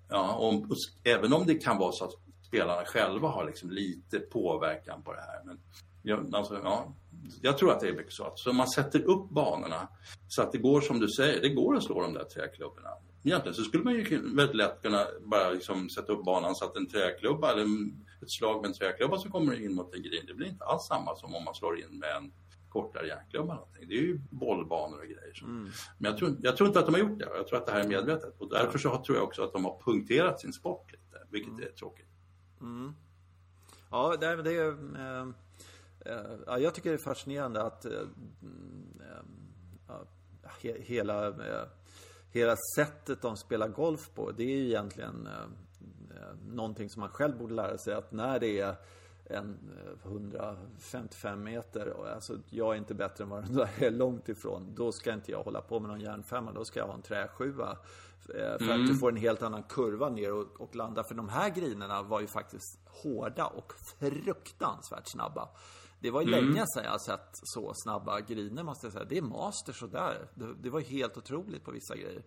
Ja, och, och, även om det kan vara så att spelarna själva har liksom lite påverkan på det här. Men jag, alltså, ja, jag tror att det är mycket så att så man sätter upp banorna så att det går som du säger, det går att slå de där träklubborna. Egentligen så skulle man ju väldigt lätt kunna bara liksom sätta upp banan så att en träklubba eller ett slag med en träklubba som kommer in mot en green, det blir inte alls samma som om man slår in med en kortare järnklubba. Det är ju bollbanor och grejer. Så. Men jag tror, jag tror inte att de har gjort det. Jag tror att det här är medvetet. Och därför så tror jag också att de har punkterat sin sport lite, vilket är tråkigt. Ja, det, är- det eh, ja, jag tycker det är fascinerande att eh, mm, eh, he, hela, eh, hela sättet de spelar golf på, det är ju egentligen eh, eh, någonting som man själv borde lära sig. Att när det är en eh, 155 meter, alltså jag är inte bättre än vad den där är långt ifrån. Då ska inte jag hålla på med någon järnfemma, då ska jag ha en träsjua. Eh, För att du får en helt annan kurva ner och, och landa. För de här grinerna var ju faktiskt hårda och fruktansvärt snabba. Det var ju länge sedan jag har sett så snabba griner måste jag säga. Det är masters och där. Det, det var ju helt otroligt på vissa grejer.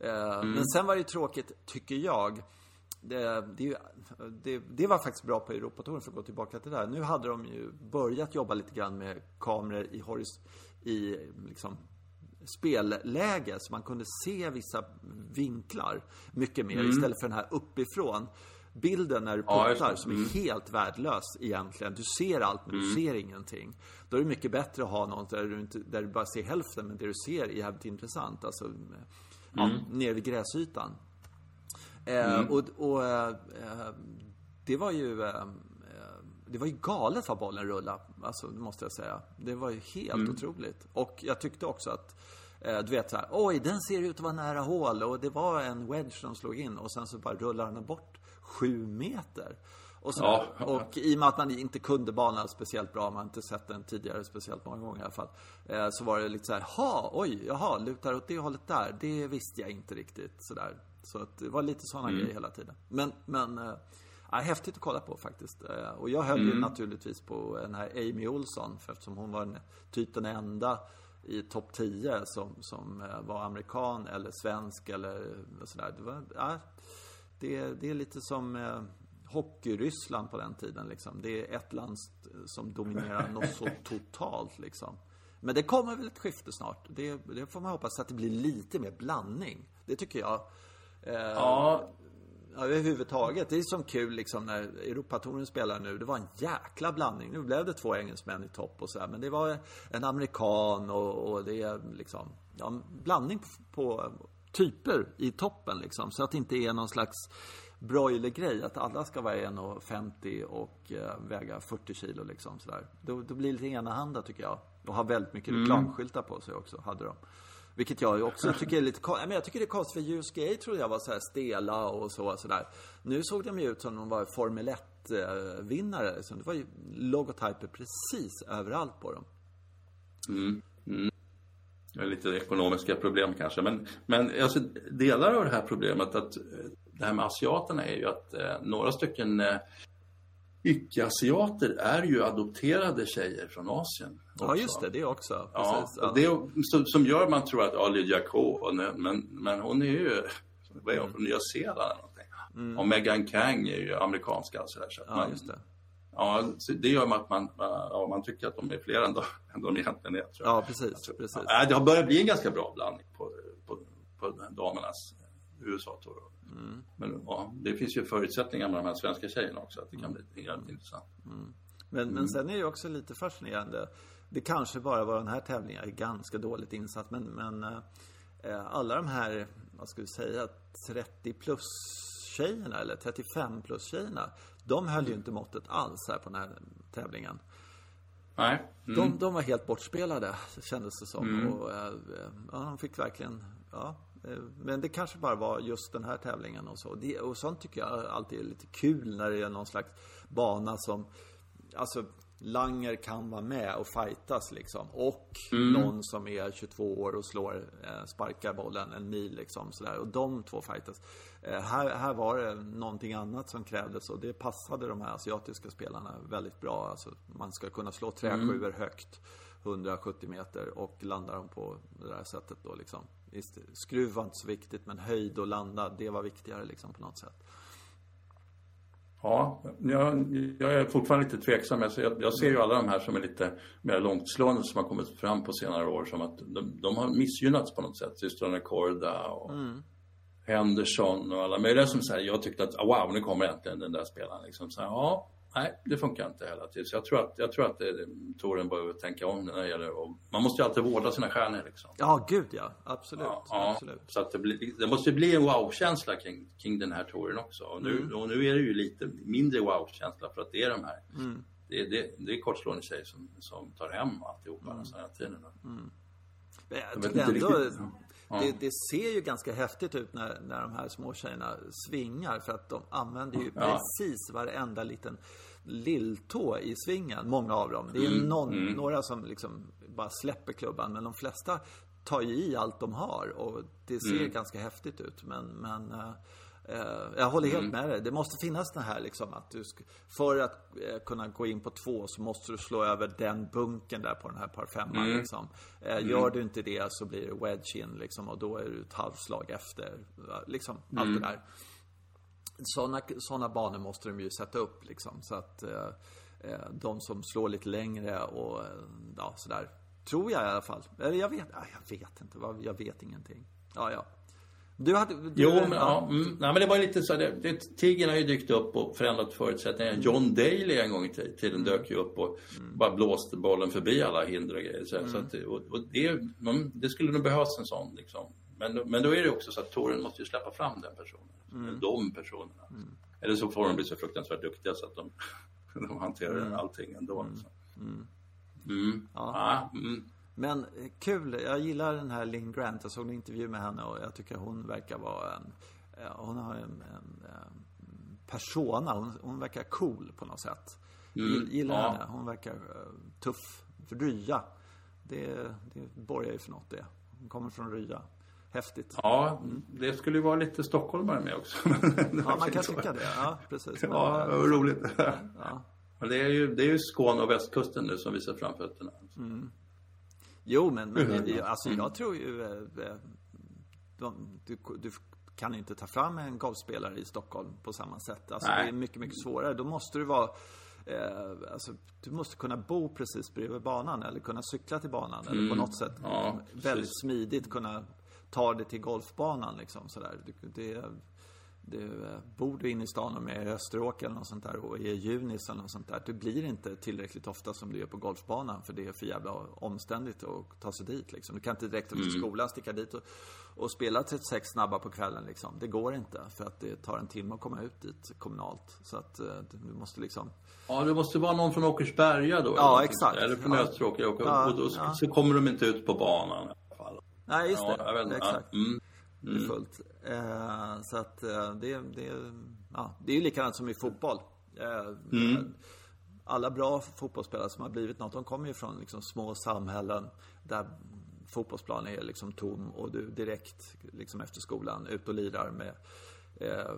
Eh, Men sen var det ju tråkigt, tycker jag. Det, det, det, det var faktiskt bra på Europatouren för att gå tillbaka till det där. Nu hade de ju börjat jobba lite grann med kameror i, horis, i liksom spelläge så man kunde se vissa vinklar mycket mer istället för den här uppifrån bilden när du Ja, puttar det. som är helt värdelös egentligen. Du ser allt men du ser ingenting. Då är det mycket bättre att ha något där du, inte, där du bara ser hälften men det du ser är jävligt intressant. Alltså, ja, nere vid gräsytan. Eh, och och eh, eh, det var ju eh, eh, det var ju galet vad bollen rullade, alltså, det måste jag säga. Det var ju helt otroligt. Och jag tyckte också att, eh, du vet så här, oj, den ser ut att vara nära hål och det var en wedge som slog in och sen så bara rullar den bort sju meter. Och, Ja. och i och med att man inte kunde banan speciellt bra, man har inte sett den tidigare speciellt många gånger i alla fall. Eh, så var det lite så här, ha, oj, jaha, lutar åt det hållet där. Det visste jag inte riktigt sådär. Så att det var lite sådana grejer hela tiden. Men, men eh, ja, häftigt att kolla på faktiskt. Eh, och jag höll ju naturligtvis på den här Amy Olsson, för eftersom hon var en, typ den enda i topp 10 som, som eh, var amerikan eller svensk eller sådär. Det, var, ja, det, det är lite som eh, Hockeyryssland på den tiden liksom. Det är ett land som dominerar något så totalt liksom. Men det kommer väl ett skifte snart. Det, det får man hoppas att det blir lite mer blandning. Det tycker jag. Eh, Ja, Ja, överhuvudtaget. Det är som kul liksom när Europatouren spelar nu. Det var en jäkla blandning. Nu blev det två engelsmän i topp och så här, Men det var en amerikan och, och det är liksom ja, en blandning på, på typer i toppen liksom. Så att det inte är någon slags broilergrej. Att alla ska vara 1,50 och eh, väga 40 kilo liksom sådär. Då, då blir det lite enahanda tycker jag. Och har väldigt mycket reklamskyltar på sig också, hade de. Vilket jag också tycker är lite kon- men jag tycker det är konstigt för USGA trodde jag var så här stela och så sådär. Nu såg de ju ut som de var Formel 1-vinnare. Så det var ju logotyper precis överallt på dem. Det är lite ekonomiska problem kanske. Men, men alltså, delar av det här problemet, att det här med asiaterna är ju att eh, några stycken eh, icke-asiater är ju adopterade tjejer från Asien. Ja, också. just det. Det också. Ja, Precis. och det som, som gör man tror att ja, Lydia Ko, men, men hon är ju vad är hon, från Nya Zeeland eller någonting. Och Megan Kang är ju amerikanska. Så där, så Ja, man, just det. Ja, det gör att man, ja, man tycker att de är fler än de, än de egentligen är. Tror jag. Ja, precis. precis. Ja, det har börjat bli en ganska bra blandning på, på, på damernas USA-tour. Mm. Men ja, det finns ju förutsättningar med de här svenska tjejerna också, att det kan bli jävligt intressant. Men, Mm. men sen är det också lite fascinerande. Det kanske bara var den här tävlingen, jag är ganska dåligt insatt, men, men eh, alla de här, vad ska vi säga, 30 plus tjejerna eller 35 plus tjejerna, de höll ju inte måttet alls här på den här tävlingen. Nej. Mm. De, de var helt bortspelade, kändes det som. Mm. Och, äh, ja, de fick verkligen, ja. Eh, men det kanske bara var just den här tävlingen och så. Det, och sånt tycker jag alltid är lite kul när det är någon slags bana som, alltså Langer kan vara med och fightas liksom. Och mm. någon som är 22 år och slår, eh, sparkar bollen en mil liksom sådär. Och de två fightas. Eh, här, här var det någonting annat som krävdes och det passade de här asiatiska spelarna väldigt bra. Alltså, man ska kunna slå träsjuor mm. högt. 170 meter och landar dem på det där sättet då liksom. Skruv var inte så viktigt men höjd och landa, det var viktigare liksom på något sätt. Ja, jag, jag är fortfarande lite tveksam. Jag, jag ser ju alla de här som är lite mer långtslående som har kommit fram på senare år som att de, de har missgynnats på något sätt. Systrarna Korda och mm. Henderson och alla möjliga som säger jag tyckte att wow, nu kommer äntligen den där spelaren. Liksom. Så här, ja, nej, det funkar inte hela tiden. Så jag tror att, jag tror att det, Toren behöver tänka om när det gäller och Man måste ju alltid vårda sina stjärnor liksom. Ja, gud ja. Absolut. Ja, absolut. Så att det, blir, det måste bli en wow-känsla kring, kring den här touren också. Och nu, mm. och nu är det ju lite mindre wow-känsla för att det är de här mm. Det, det, det är kortslående tjejer som, som tar hem alltihopa mm. den här tiden. Mm. Men jag, jag tycker ändå, riktigt, ja. det, det, ser ju ganska häftigt ut när, när de här små tjejerna svingar för att de använder ju ja. precis varenda liten lilltå i svingen, många av dem. Det är mm, någon, mm. några som liksom bara släpper klubban, men de flesta tar ju i allt de har och det ser mm. ganska häftigt ut. Men, men uh, jag håller helt mm. med dig. Det måste finnas det här liksom att du ska, för att uh, kunna gå in på två så måste du slå över den bunken där på den här par femman mm. liksom. Uh, gör du inte det så blir det wedge in liksom och då är du ett halvslag efter. Liksom allt det där sådana såna banor måste de ju sätta upp liksom. Så att eh, eh de som slår lite längre och eh, ja, sådär. Tror jag i alla fall. Eller jag vet, jag vet inte. Jag vet ingenting. Ja, ja. Du hade... Du, jo, men, ja. Mm, nej, men det var lite så. Det, det, Tigern har ju dykt upp och förändrat förutsättningarna. John Daly en gång i tiden mm. dök ju upp och mm. bara blåste bollen förbi alla hinder och grejer. Så, mm. så att, och, och det, det, skulle nog behövas en sån liksom. Men, men då är det också så att touren måste ju släppa fram den personen. Mm. De personerna. Mm. Eller så får de bli så fruktansvärt duktiga så att de, de hanterar mm. allting ändå. Liksom. Mm. mm. Ja. ja. Mm. Men eh, kul, jag gillar den här Lynn Grant. Jag såg en intervju med henne och jag tycker hon verkar vara en... Hon har en, en, en persona, hon, hon, verkar cool på något sätt. Mm. Gillar ja. henne, hon verkar tuff. För Rya, det, det borgar ju för något det. Hon kommer från Rya häftigt. Ja, det skulle ju vara lite stockholmare med också. ja, man kan tycka det. Ja, precis. ja, vad roligt. Ja. Det är ju, det är ju Skåne och västkusten nu som visar framfötterna. Mm. Jo, men, men mm. alltså jag tror ju... Eh, eh, de, du, du kan inte ta fram en golfspelare i Stockholm på samma sätt. Alltså Nej. det är mycket, mycket svårare. Då måste du vara eh, alltså, du måste kunna bo precis bredvid banan eller kunna cykla till banan mm. eller på mm. något sätt ja, väldigt smidigt kunna tar det till golfbanan liksom sådär. Det, det, det, bor du inne i stan och med i Österåker eller något sånt där och är Junis eller något sånt där. Det blir inte tillräckligt ofta som du är på golfbanan för det är för jävla omständigt att ta sig dit liksom. Du kan inte direkt efter mm. skolan sticka dit och, och spela 36 snabba på kvällen liksom. Det går inte för att det tar en timme att komma ut dit kommunalt. Så att eh, du måste liksom Ja, det måste vara någon från Åkersberga då. Ja, eller exakt. Eller från ja. Österåker. Och, ja, och då ja. så kommer de inte ut på banan. Nej, just det. Ja, Exakt. Mm. Mm. Det är fullt. Eh, så att eh, det, det, ja, det är ju likadant som i fotboll. Eh, mm. Alla bra fotbollsspelare som har blivit något, de kommer ju från liksom små samhällen där fotbollsplanen är liksom tom och du direkt liksom efter skolan ut och lirar med eh,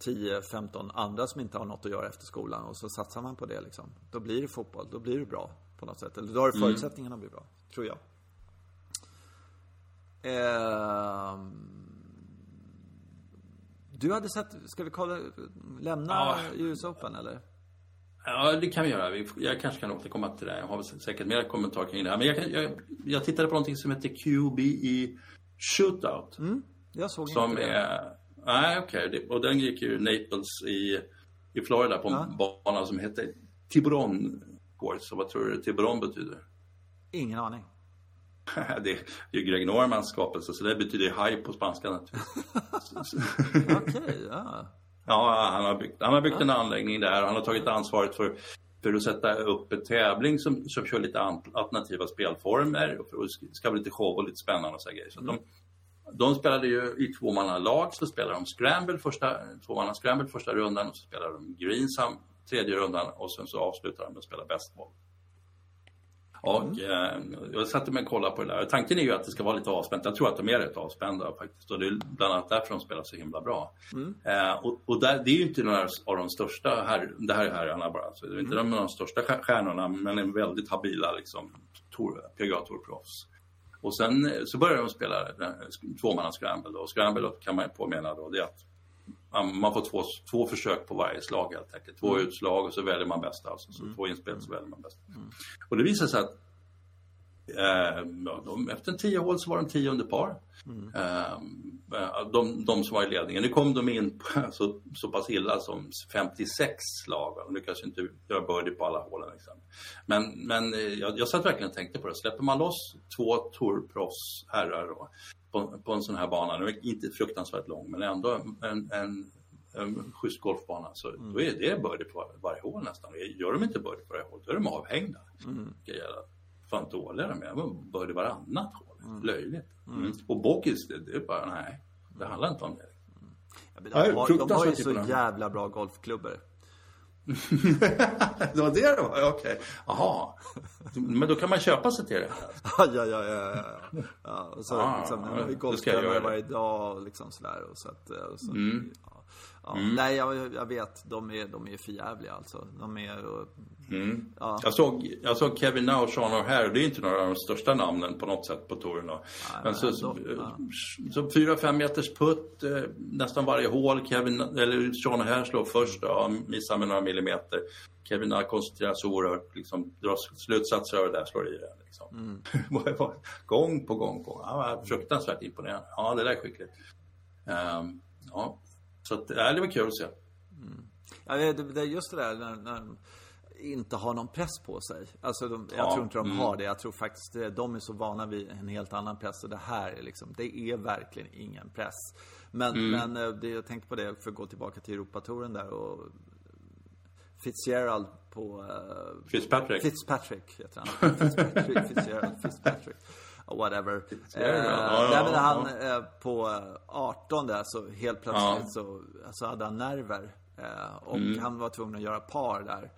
10-15 andra som inte har något att göra efter skolan och så satsar man på det liksom. Då blir det fotboll, då blir det bra på något sätt. Eller då har du mm. förutsättningarna att bli bra, tror jag. Eh, du hade sett, ska vi kolla, lämna ja. US Open eller? Ja, det kan vi göra. Jag kanske kan återkomma till det. Jag har säkert mer kommentarer kring det här. Men jag, jag, jag tittade på någonting som heter QB i Shootout. Mm, jag såg som inte det. Är, nej, okej. Okay. Och den gick ju Naples i, i Florida på en ja. bana som heter Tiburon Course. Så vad tror du Tiburon betyder? Ingen aning. det är ju Greg Normans skapelse, så det betyder haj på spanska naturligtvis. Okej, okay, ja. Ja, han har byggt, han har byggt ja. en anläggning där. Han har tagit ansvaret för för att sätta upp en tävling som, som kör lite alternativa spelformer och ska bli lite show och lite spännande och så grejer. Så de, de spelade ju i tvåmannalag så spelade de Scramble första, tvåmanna Scramble första rundan och så spelade de Greensam tredje rundan och sen så avslutade de med att spela Best Och eh, jag satte mig och kollade på det där. Tanken är ju att det ska vara lite avspänt. Jag tror att de är rätt avspända faktiskt. Och det är bland annat därför de spelar så himla bra. Mm. Eh, och, och där, det är ju inte några av de största, här, det här är herrarna bara. Så det är inte mm. de, de största stjärnorna men är väldigt habila liksom, PGA Tour-proffs. Och sen så började de spela tvåmanna scramble. Och scramble kan man påminna då, det är att man får två, två försök på varje slag helt enkelt. Två mm. utslag och så väljer man bästa. Alltså. Så mm. två inspel så väljer man bästa. Mm. Och det visar sig att de, efter en tio hål så var de tio under par. Mm. Eh, de, de, som var i ledningen. Nu kom de in så, så pass illa som 56 slag. De lyckades inte göra birdie på alla hålen. Liksom. Men, men eh, jag, jag satt verkligen och tänkte på det. Släpper man loss två tourproffs herrar då, på, på en sån här bana. Den är inte fruktansvärt lång men ändå en, en, en schysst golfbana. Så mm. då är det birdie på varje hål nästan. Gör de inte birdie på varje hål då är de avhängda. Mm. Fan dåliga de är. De birdie varannat hål. Mm. Löjligt. Mm. mm. Och Bogis, det, det, är bara nej. Det handlar inte om det. Mm. Ja, de, har, de har ju så jävla bra golfklubbor. det var det det var? Okej. Okay. Jaha. Men då kan man köpa sig till det? ja, ja, ja. ja, ja. och så, ah, liksom, jag har ju golftränare varje dag och liksom sådär. Och så att, och så, mm. ja. Ja. Mm. Nej, jag, jag, vet. De är, de är förjävliga alltså. De är... Och, mm. ja. jag, såg, jag såg Kevin Now och Sean O'Hare. Det är inte några av de största namnen på något sätt på touren. Men så, så, så, fyra, fem meters putt eh, nästan varje hål. Kevin, eller Sean O'Hare slår först och missar med några millimeter. Kevin Now koncentrerar sig oerhört. Liksom, drar slutsatser av det där, slår i det. Liksom. Mm. gång på gång på gång. Ja, fruktansvärt imponerande. Ja, det där är skickligt. Um, ja. Så att, ja, det var kul att se. Mm. Ja, det, det, just det där när, när de inte har någon press på sig. Alltså, de, jag tror inte de mm. har det. Jag tror faktiskt det, de är så vana vid en helt annan press. Och det här är liksom, det är verkligen ingen press. Men, mm. men eh, det, jag tänkte på det, för att gå tillbaka till Europatouren där och Fitzgerald på... Uh, Fitzpatrick. Fitzpatrick heter han. Fitzpatrick, Fitzgerald, Fitzpatrick whatever. Eh, ja, ja, men han eh, på 18 där så helt plötsligt så alltså hade han nerver. Eh, och mm. han var tvungen att göra par där.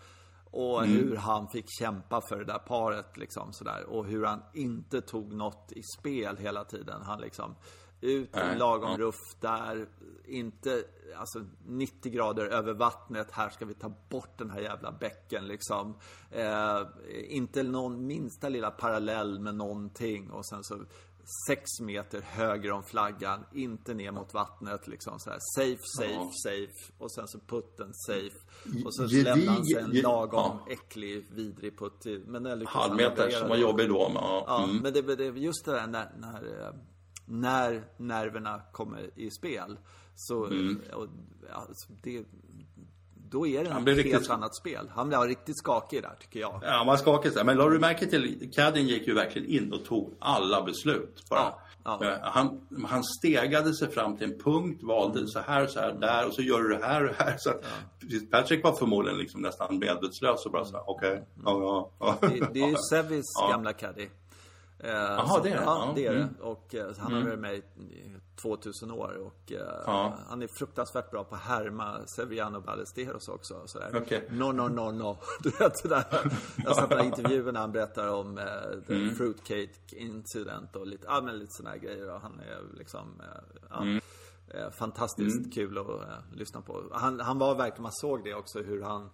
Och mm. hur han fick kämpa för det där paret liksom sådär. Och hur han inte tog något i spel hela tiden. Han liksom ut i lagom ruff där. Inte, alltså 90 grader över vattnet. Här ska vi ta bort den här jävla bäcken liksom. Eh, inte någon minsta lilla parallell med någonting. Och sen så sex meter höger om flaggan, inte ner mot vattnet liksom så här. Safe, safe, ja. safe. Och sen så putten safe. Och så lämnar han sig en lagom ja. äcklig, vidrig putt till. Men Halvmeter som var jobbig då. Men, ja. ja mm. men det, det, just det där när, när eh, när nerverna kommer i spel. Så, mm. och, alltså, det, då är det ett helt riktigt... annat spel. Han blev riktigt skakig där, tycker jag. Ja, han var skakig. Men la du märke till, Cadden gick ju verkligen in och tog alla beslut. Bara. Ja, ja. Eh, han, han stegade sig fram till en punkt, valde mm. så här och så här där och så gör du det här och här. Så ja. Patrick var förmodligen liksom nästan medvetslös och bara så okej, okay, mm. ja, ja. Det, det är ju Sevis gamla caddy. Eh, Jaha, det är det? Ja, det är det. Mm. Och eh, han har mm. varit med i 2000 år och eh, ja. han är fruktansvärt bra på att härma Severiano Ballesteros också. Sådär. Okay. No, no, no, no. Du vet sådär. Jag har sett några intervjuer när han berättar om the mm. fruitcake incident och lite, men lite sådana grejer. Och han är liksom, ja, mm. fantastiskt mm. kul att uh, lyssna på. Han, han var verkligen, man såg det också hur han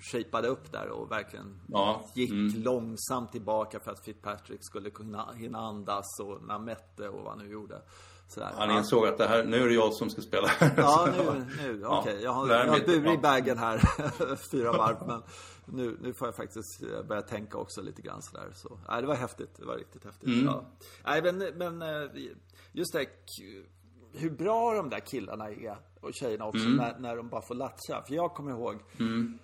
shapade upp där och verkligen ja, gick mm. långsamt tillbaka för att Fitzpatrick skulle kunna hinna andas och när han mätte och vad han nu gjorde. Sådär. Han insåg att det här, nu är det jag som ska spela. Ja, nu, nu okej. Okay. Jag har, jag har burit bagen här fyra varv. Men nu, nu får jag faktiskt eh, börja tänka också lite grann sådär. Så, nej, det var häftigt. Det var riktigt häftigt. Mm. Ja. Nej, men, men eh, just det hur bra de där killarna är och tjejerna också mm. när, när de bara får latcha. För jag kommer ihåg mm.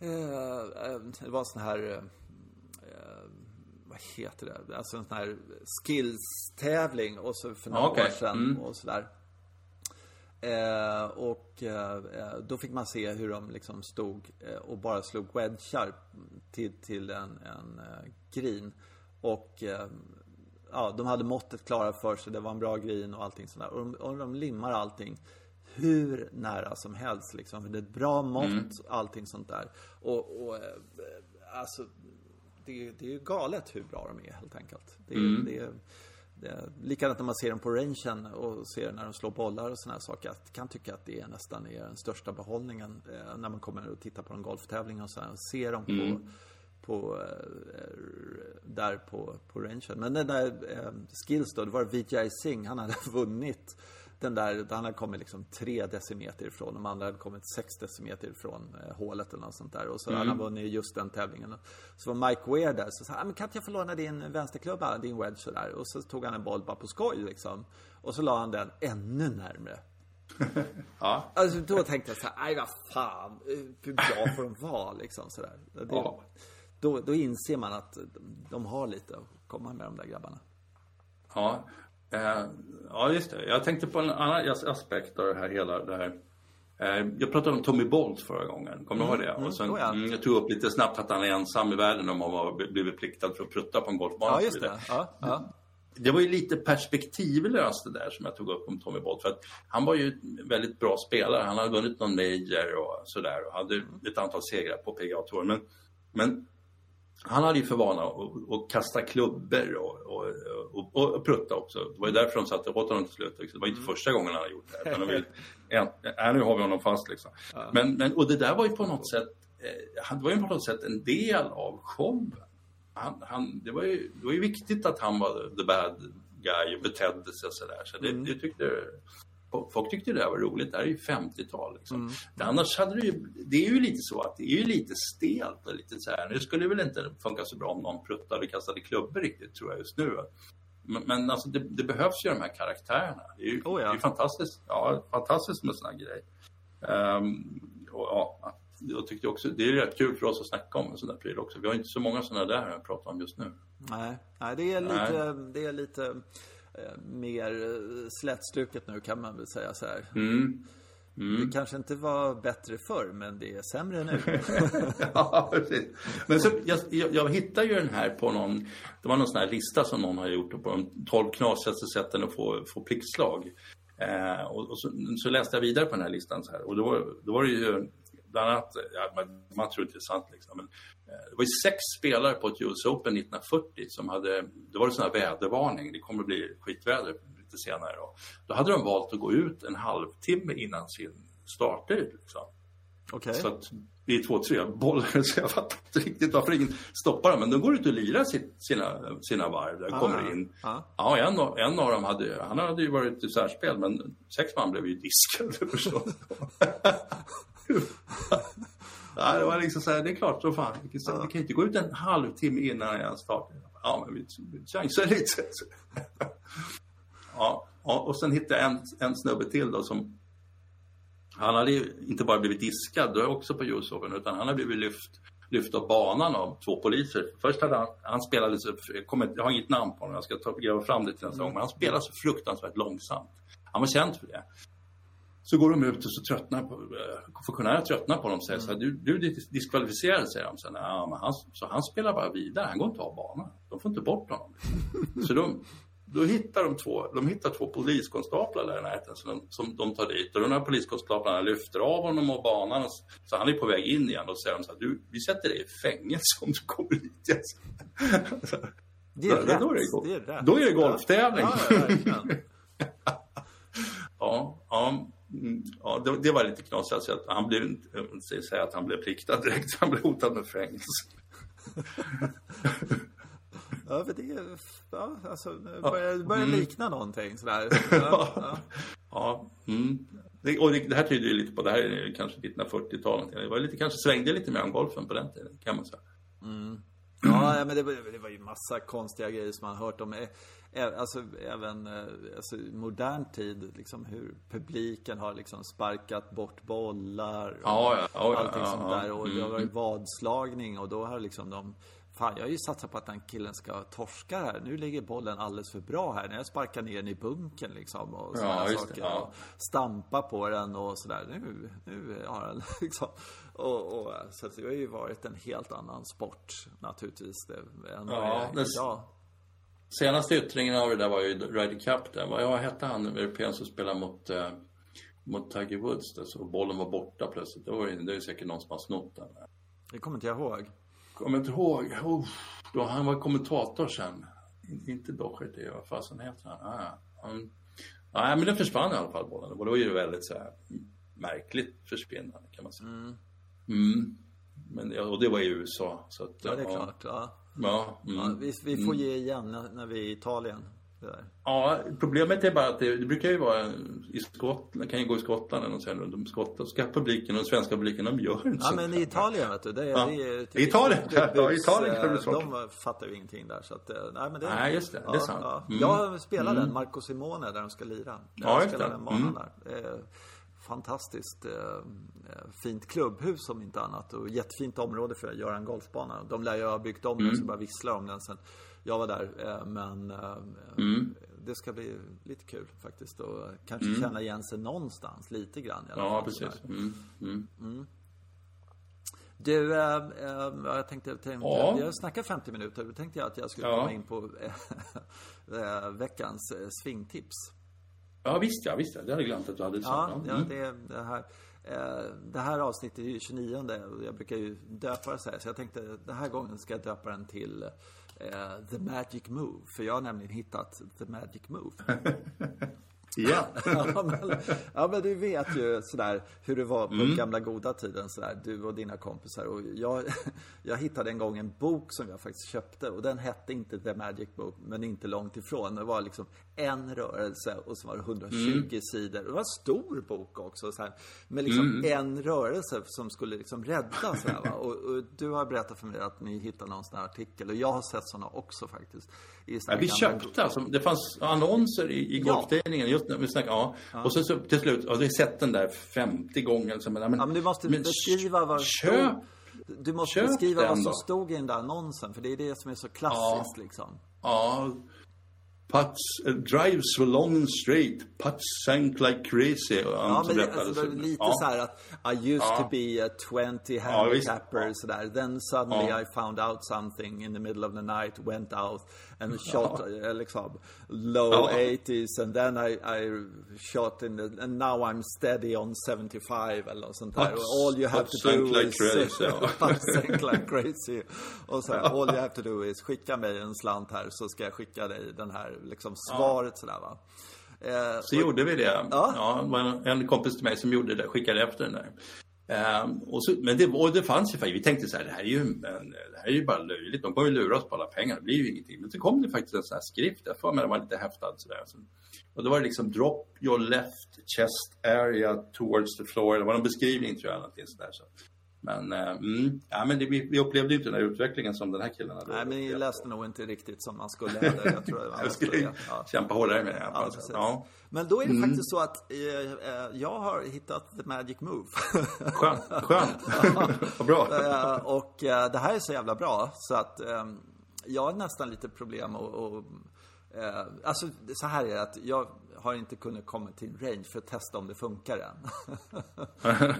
eh, Det var en sån här eh, Vad heter det? Alltså en sån här skills-tävling och så för några okay. år sedan mm. och sådär. Eh, och eh, då fick man se hur de liksom stod eh, och bara slog wedgar till, till en, en eh, green. Och eh, ja, de hade måttet klara för sig, det var en bra green och allting sådär. Och de, och de limmar allting hur nära som helst liksom. Det är ett bra mått, mm. allting sånt där. Och, och eh, alltså, det, det är ju galet hur bra de är helt enkelt. Det, mm. det, det, likadant när man ser dem på rangen och ser när de slår bollar och sådana här saker. Jag kan tycka att det är nästan är den största behållningen eh, när man kommer och tittar på en golftävling och så här, och ser dem på mm på, eh, där på, på rangen. Men den där eh, skills då, det var Vijay Singh, han hade vunnit den där, han hade kommit liksom tre decimeter ifrån. De andra hade kommit sex decimeter ifrån eh, hålet eller något sånt där. Och så mm. hade han vunnit just den tävlingen. Så var Mike Weir där, så sa han, kan inte jag få låna din vänsterklubba, din wedge sådär. Och så tog han en boll bara på skoj liksom. Och så la han den ännu närmre. ja. Alltså då tänkte jag så här, nej vad fan, hur bra får de vara liksom sådär. Det, ja då, då inser man att de har lite att komma med de där grabbarna. Ja, eh, ja just det. Jag tänkte på en annan aspekt av det här hela det här. Eh, jag pratade om Tommy Bolt förra gången, kommer du mm, ihåg det? Mm, och sen, mm, jag tog upp lite snabbt att han är ensam i världen om att ha blivit pliktad för att prutta på en golfbana. Ja, just det. Ja, ja. Det var ju lite perspektivlöst det där som jag tog upp om Tommy Bolt. För att han var ju en väldigt bra spelare. Han hade vunnit någon major och sådär och hade ett antal segrar på PGA-touren. Men, men han hade ju för vana att, att kasta klubbor och, och, och, och, prutta också. Det var ju därför de satte åt honom till slut. Liksom. Det var inte mm. första gången han hade gjort det. Utan de en, äh, nu har vi honom fast liksom. Men, men, och det där var ju på något sätt, eh, det var ju på något sätt en del av showen. Han, han, det, var ju, det var ju viktigt att han var the bad guy och betedde sig sådär. Så det, mm. det tyckte Folk tyckte det där var roligt. Det här är ju 50-tal. Liksom. Mm. Annars hade det ju, det är ju lite så att det är ju lite stelt och lite så här. Nu skulle det väl inte funka så bra om någon pruttade och kastade klubbor riktigt tror jag just nu. Men, men alltså det, det, behövs ju de här karaktärerna. Det är ju oh ja. det är fantastiskt. Ja, fantastiskt med sådana grejer. Um, och, ja, jag tyckte också, det är rätt kul för oss att snacka om en sån där pryl också. Vi har inte så många sådana där att prata om just nu. Nej, nej det är lite, nej. det är lite mer slätstruket nu kan man väl säga så här. Mm. Mm. Det kanske inte var bättre förr, men det är sämre nu. ja, precis. Men så, jag, jag, jag hittade ju den här på någon, det var någon sån här lista som någon har gjort på de 12 knasigaste sätten att få, få pliktslag. Eh, och, och så, så, läste jag vidare på den här listan så här. Och då, då var det ju bland annat, ja, man, man tror inte det är sant liksom, men det var ju sex spelare på ett US Open 1940 som hade, det var en sån här vädervarning, det kommer att bli skitväder lite senare då. Då hade de valt att gå ut en halvtimme innan sin starttid. Liksom. Okay. Så att det är två, tre bollar, så jag fattar inte riktigt varför ingen stoppar dem. Men de går ut och lirar sina, sina varv, där ah, kommer in. Ah. Ja, en, en av dem hade, han hade ju varit i särspel, men sex man blev ju diskade. Ja, det var liksom så här, det är klart så fan. Vi kan, vi kan inte gå ut en halvtimme innan jag startar. Ja, men vi, vi chansar lite. ja, och sen hittade jag en, en snubbe till då som han hade ju inte bara blivit diskad då också på Djursoven utan han hade blivit lyft, lyft av banan av två poliser. Först hade han, han spelade så, jag, kommer, jag har inget namn på honom, jag ska ta, gräva fram det till nästa mm. gång, men han spelade så fruktansvärt långsamt. Han var känd för det. Så går de ut och så tröttnar på, eh, funktionärer tröttnar på dem och säger mm. så här, du, du är diskvalificerad säger de. Så, ja, men han, så han spelar bara vidare, han går inte av banan. De får inte bort honom. så de, då hittar de två, de hittar två poliskonstaplar där i närheten som de, som de tar dit. Och de här poliskonstaplarna lyfter av honom och banan. Och, så han är på väg in igen. Och säger de så här, du, vi sätter dig i fängelse om du kommer hit. det är, rätt. Då är det, det är rätt. Då är det golftävling. Ja, ja, ja, Mm, ja, det, det, var lite knasigt. Alltså, han blev inte, säga att han blev pliktad direkt, han blev hotad med fängelse. ja, för det, ja, alltså, det börjar, det börjar mm. likna någonting sådär. Ja, ja. ja mm. det, och det, här tyder ju lite på, det här är kanske 1940-talet. Det var lite, kanske svängde lite mer om golfen på den tiden, kan man säga. Mm. Ja, men det, det var ju massa konstiga grejer som man hört om alltså även eh, alltså, modern tid, liksom hur publiken har liksom sparkat bort bollar och ja, ja, ja, allting sånt där. Och det har varit mm. vadslagning och då har liksom de fan jag har ju satsat på att den killen ska torska här. Nu ligger bollen alldeles för bra här. När jag sparkar ner den i bunken liksom och sådana Ja, saker. det, ja. Och stampa på den och sådär. Nu, nu har den liksom. Och, och, så det har ju varit en helt annan sport naturligtvis. Det, än vad Ja, det är idag. Senaste yttringen av det där var ju Ryder Cup där. Vad hette han, europén som spelade mot, eh, mot Tiger Woods där, så bollen var borta plötsligt. Det, var ju, det är ju säkert någon som har snott den. Det kommer inte jag ihåg. Kommer inte ihåg. Oh, då, han var kommentator sen. In- Inte Docherty, vad fasen heter han? Ah, han nej, men den försvann i alla fall bollen. Och det var ju väldigt så här märkligt försvinnande kan man säga. Mm. Men, ja, och det var i USA. Så att, Ja, det är klart. Ja. Ja, mm. Ja, vi, vi får ge igen när, när vi är i Italien. Det. Ja, problemet är bara att det, det brukar ju vara i Skottland, kan ju gå i Skottland eller något och de skotska publiken och den svenska publiken, de gör inte Ja men i Italien vet du, det är, Ja. det är typ Italien, klubbhus, ja, i Italien kan det bli eh, svårt. De fattar ju ingenting där så att, eh, nej men det Nej, just det, det är sant. Ja. Mm. Jag spelade den, Marco Simone, där de ska lira. Ja, Jag just spelade det. den banan Mm. där. Eh, fantastiskt eh, eh, fint klubbhus om inte annat och jättefint område för att göra en golfbana. De lär ju ha byggt om Mm. den så bara visslar om den sen jag var där. Eh, men eh, Mm. det ska bli lite kul faktiskt och kanske känna igen sig någonstans lite grann i alla Ja, precis. sådär. Mm. Mm. Du, äh, äh, jag tänkte, tänkte Ja. jag snackar 50 minuter. Då tänkte jag att jag skulle Ja. komma in på veckans svingtips. Ja, visst ja, visst ja. Det hade jag glömt att du hade sagt. Ja, ja Mm. det, det här. eh, Det här avsnittet är ju 29 och jag brukar ju döpa det så här. Så jag tänkte den här gången ska jag döpa den till eh, The Magic Move. För jag har nämligen hittat The Magic Move. Ja. ja, men, ja men du vet ju sådär hur det var på Mm. gamla goda tiden sådär, du och dina kompisar. Och jag, jag hittade en gång en bok som jag faktiskt köpte och den hette inte The Magic Book, men inte långt ifrån. Det var liksom en rörelse och så var det 120 Mm. sidor. Det var en stor bok också, så här, med liksom Mm. en rörelse som skulle liksom rädda sådär? Och, och du har berättat för mig att ni hittade någon sån här artikel och jag har sett sådana också faktiskt. I Ja, vi köpte alltså, det fanns annonser i, i Ja. golftidningen när vi snackade, ja. Och så, så till slut, och jag har sett den där 50 gånger. Så, men, Ja, men du måste men beskriva vad köp, stod, Du måste beskriva vad som då. stod i den där annonsen, för det är det som är så klassiskt liksom. Ja. Putts, uh, drives so long straight. Putts sank like crazy. Ja, men det, alltså, det lite ja. så här att I used Ja. to be a 20 Ja, handicapper visst. sådär. Then suddenly Ja. I found out something in the middle of the night, went out and shot eh, liksom low Ja. 80s and then I, I shot in the, and now I'm steady on 75 eller något sånt där. Och all you have to do like is... crazy, ja. Like crazy. Och så här, all you have to do is skicka mig en slant här så ska jag skicka dig den här liksom svaret sådär va. Eh, Så gjorde vi det. Ja. Ja. en kompis till mig som gjorde det, skickade efter den där. Ehm, och så, men det, och det fanns ju, faktiskt- vi tänkte så här, det här är ju, en, det här är ju bara löjligt, de kommer ju lura oss på alla pengar, det blir ju ingenting. Men så kom det faktiskt en sån här skrift, jag får mig den var lite häftad sådär. Så, och då var det liksom drop your left chest area towards the floor, det var en beskrivning tror jag, någonting sådär. Så. Men, eh, mm, ja, men det, vi, vi upplevde ju inte den här utvecklingen som den här killen hade. Nej, men ni läste nog inte riktigt som man skulle. Eller jag tror Jag skulle ja. kämpa hårdare med det. Ja, ja. Men då är det faktiskt så att eh, eh, jag har hittat the magic move. Skönt, skönt. Vad bra. Eh, och eh, det här är så jävla bra så att eh, jag har nästan lite problem och, och Alltså så här är det att jag har inte kunnat komma till en range för att testa om det funkar än.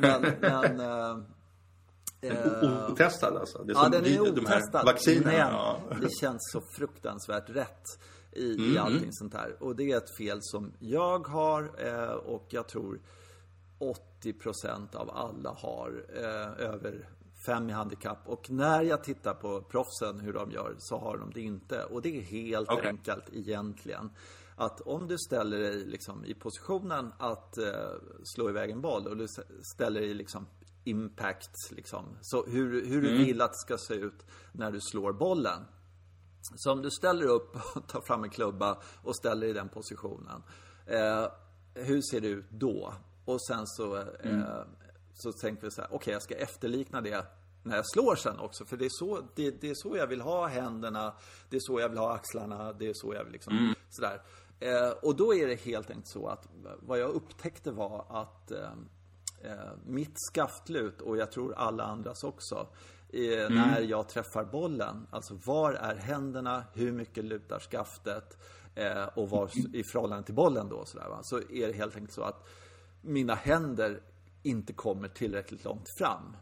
men, men eh, Otestad alltså? Det är Ja, som den är vid de här otestad. vaccinerna. Men Ja. det känns så fruktansvärt rätt i, Mm, i allting sånt här. Och det är ett fel som jag har eh, och jag tror 80% av alla har eh, över fem i handikapp. Och när jag tittar på proffsen hur de gör så har de det inte. Och det är helt Okej. enkelt egentligen att om du ställer dig liksom i positionen att eh, slå iväg en boll och du ställer dig liksom impact liksom. Så hur, hur du vill att det ska se ut när du slår bollen. Så om du ställer upp och tar fram en klubba och ställer i den positionen. Eh, hur ser det ut då? Och sen så, eh, så tänker vi så här, okej jag ska efterlikna det när jag slår sen också. För det är, så, det, det är så jag vill ha händerna, det är så jag vill ha axlarna, det är så jag vill liksom sådär. Eh, och då är det helt enkelt så att vad jag upptäckte var att eh, eh, mitt skaftlut och jag tror alla andras också mm. när jag träffar bollen. Alltså var är händerna, hur mycket lutar skaftet eh, och var i förhållande till bollen då. Så, där, va? så är det helt enkelt så att mina händer inte kommer tillräckligt långt fram.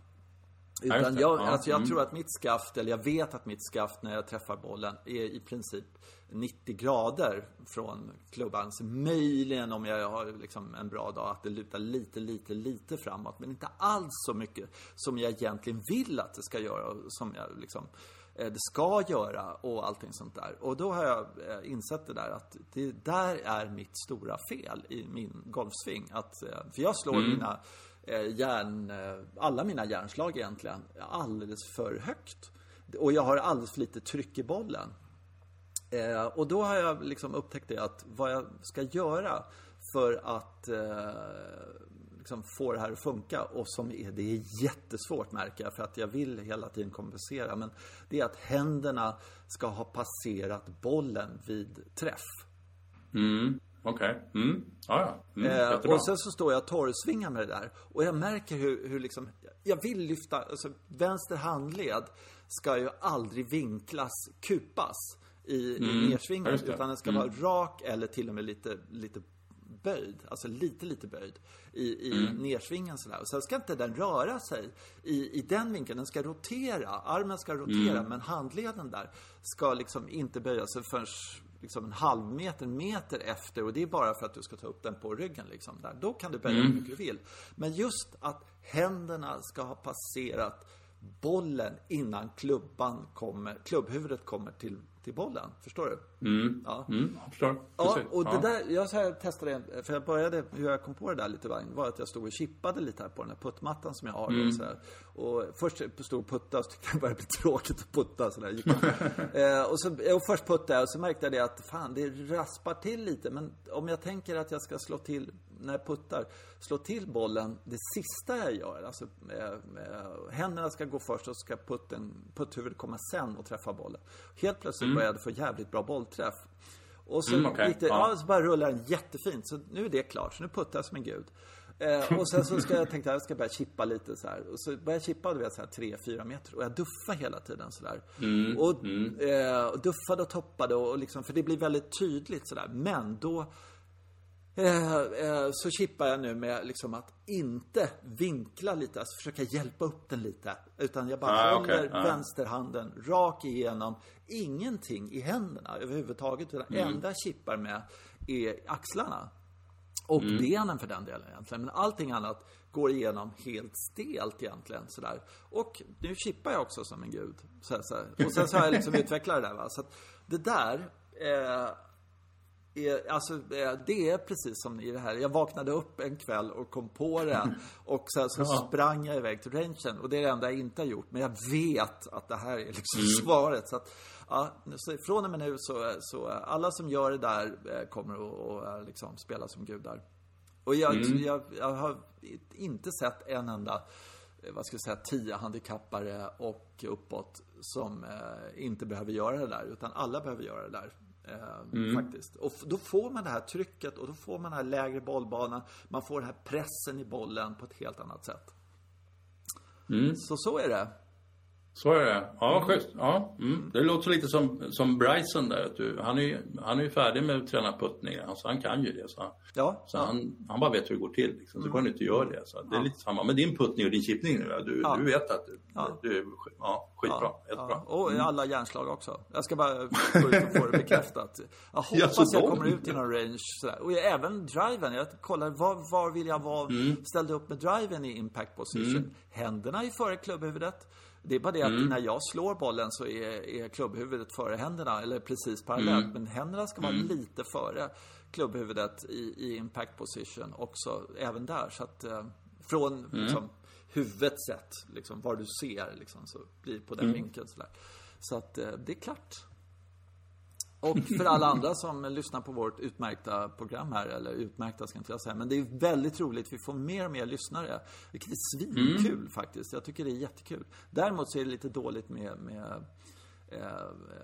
Utan jag, alltså jag mm. tror att mitt skaft, eller jag vet att mitt skaft när jag träffar bollen är i princip 90 grader från klubban. Så möjligen om jag har liksom en bra dag att det lutar lite, lite, lite framåt. Men inte alls så mycket som jag egentligen vill att det ska göra. Som jag liksom, eh, det ska göra och allting sånt där. Och då har jag eh, insett det där att det där är mitt stora fel i min golfsving. Att, eh, för jag slår mm. mina Eh, järn, eh, alla mina hjärnslag egentligen alldeles för högt. Och jag har alldeles för lite tryck i bollen. Eh, och då har jag liksom upptäckt det att vad jag ska göra för att eh, liksom få det här att funka och som är, det är jättesvårt märker jag för att jag vill hela tiden kompensera. Men det är att händerna ska ha passerat bollen vid träff. Mm. Okej. Okay. Mm. Ah, ja. mm, eh, och sen så står jag och torrsvingar med det där. Och jag märker hur, hur liksom, jag vill lyfta, alltså vänster handled ska ju aldrig vinklas, kupas i, mm. i nersvingen. Utan den ska mm. vara rak eller till och med lite, lite böjd. Alltså lite, lite böjd i, i mm. nersvingen sådär. Och sen ska inte den röra sig i, i den vinkeln. Den ska rotera. Armen ska rotera. Mm. Men handleden där ska liksom inte böja sig förrän liksom en halv meter, meter efter. Och det är bara för att du ska ta upp den på ryggen liksom. Där. Då kan du böja mm. hur mycket du vill. Men just att händerna ska ha passerat bollen innan klubban kommer, klubbhuvudet kommer till till bollen. Förstår du? Mm. Ja. Mm, förstår. Ja, och det där, jag så här testade för jag började, hur jag kom på det där lite var att jag stod och chippade lite här på den här puttmattan som jag har. Mm. Och, så här. och först stod och puttade och så tyckte jag det började bli tråkigt att putta. Så där. eh, och, så, och först puttade jag och så märkte jag det att fan, det raspar till lite. Men om jag tänker att jag ska slå till när jag puttar, slå till bollen det sista jag gör. Alltså, med, med, händerna ska gå först och ska putten, putthuvudet komma sen och träffa bollen. Helt plötsligt mm. började jag få jävligt bra bollträff. Och så, mm, okay. lite, ja. ja. så bara rullar den jättefint. Så nu är det klart. Så nu puttar jag som en gud. Eh, och sen så ska jag tänkte jag ska börja chippa lite så här. Och så börjar jag chippa, du vet, så här 3-4 meter. Och jag duffar hela tiden så där. Mm, och, mm. Eh, och duffade och toppade och, och liksom, för det blir väldigt tydligt så där. Men då Eh, eh, så chippar jag nu med liksom att inte vinkla lite, alltså försöka hjälpa upp den lite. Utan jag bara ah, håller okay. ah. vänsterhanden rak igenom. Ingenting i händerna överhuvudtaget. Utan mm. enda chippar med är axlarna. Och mm. benen för den delen egentligen. Men allting annat går igenom helt stelt egentligen sådär. Och nu chippar jag också som en gud. Så, så Och sen så har jag liksom utvecklat det där va. Så att det där eh, är, alltså, eh, det är precis som i det här. Jag vaknade upp en kväll och kom på det. Och sen så ja. sprang jag iväg till rangen. Och det är det enda jag inte har gjort. Men jag vet att det här är liksom mm. svaret. Så att, ja, så från och med nu så, så alla som gör det där eh, kommer att liksom spela som gudar. Och jag, mm. jag, jag har inte sett en enda eh, vad ska jag säga, tio handikappare och uppåt som eh, inte behöver göra det där. Utan alla behöver göra det där. Eh, mm. Faktiskt. Och då får man det här trycket och då får man den här lägre bollbanan. Man får den här pressen i bollen på ett helt annat sätt. Mm. Så så är det. Så är det. Ja, mm. schysst. Ja, mm. Det låter lite som, som Bryson där. Du, han, är ju, han är ju färdig med att träna puttning. Alltså, han kan ju det. Så, ja, så ja. Han, han bara vet hur det går till. Liksom. Så mm. kan du inte göra det. Så det är lite samma med din puttning och din chippning nu. Du, ja. du vet att du, ja. du ja, skitbra. Ja, Jättebra. Och mm. alla järnslag också. Jag ska bara gå ut och få det bekräftat. Jag hoppas jag kommer ut i någon range. Sådär. Och även driven. Jag kollar var, var vill jag vara. Mm. Ställde upp med driven i impact position. Mm. Händerna är före klubbhuvudet. Det är bara det att mm. när jag slår bollen så är, är klubbhuvudet före händerna, eller precis parallellt. Mm. Men händerna ska vara mm. lite före klubbhuvudet i, i, impact position också, även där. Så att eh, från mm. liksom, huvudet sett, liksom, var du ser, liksom, så blir det på den mm. vinkeln. Sådär. Så att eh, det är klart. Och för alla andra som lyssnar på vårt utmärkta program här, eller utmärkta ska inte jag säga, men det är väldigt roligt. Vi får mer och mer lyssnare. Vilket är svinkul mm. faktiskt. Jag tycker det är jättekul. Däremot så är det lite dåligt med, med eh,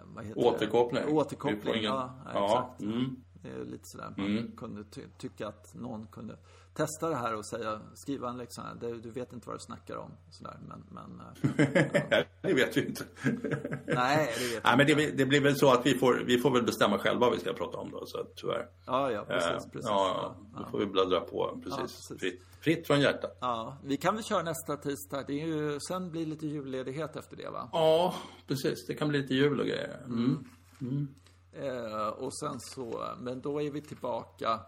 vad heter Återkoppling. Det? Återkoppling, ja, ja, exakt. Mm. Det är lite sådär, man kunde ty tycka att någon kunde testa det här och säga, skriva en liksom, du, du vet inte vad du snackar om. Sådär, men, men ja. det vet vi inte. Nej, det vet Nej, men det, det, blir väl så att vi får, vi får väl bestämma själva vad vi ska prata om då, så tyvärr. Ja, ja, precis. precis. Ja, ja, då får vi bläddra på, precis. precis. Fritt, fritt, från hjärtat. Ja, vi kan väl köra nästa tisdag. Det är ju, sen blir det lite julledighet efter det, va? Ja, precis. Det kan bli lite jul och grejer. Mm. Mm. Eh, och sen så, men då är vi tillbaka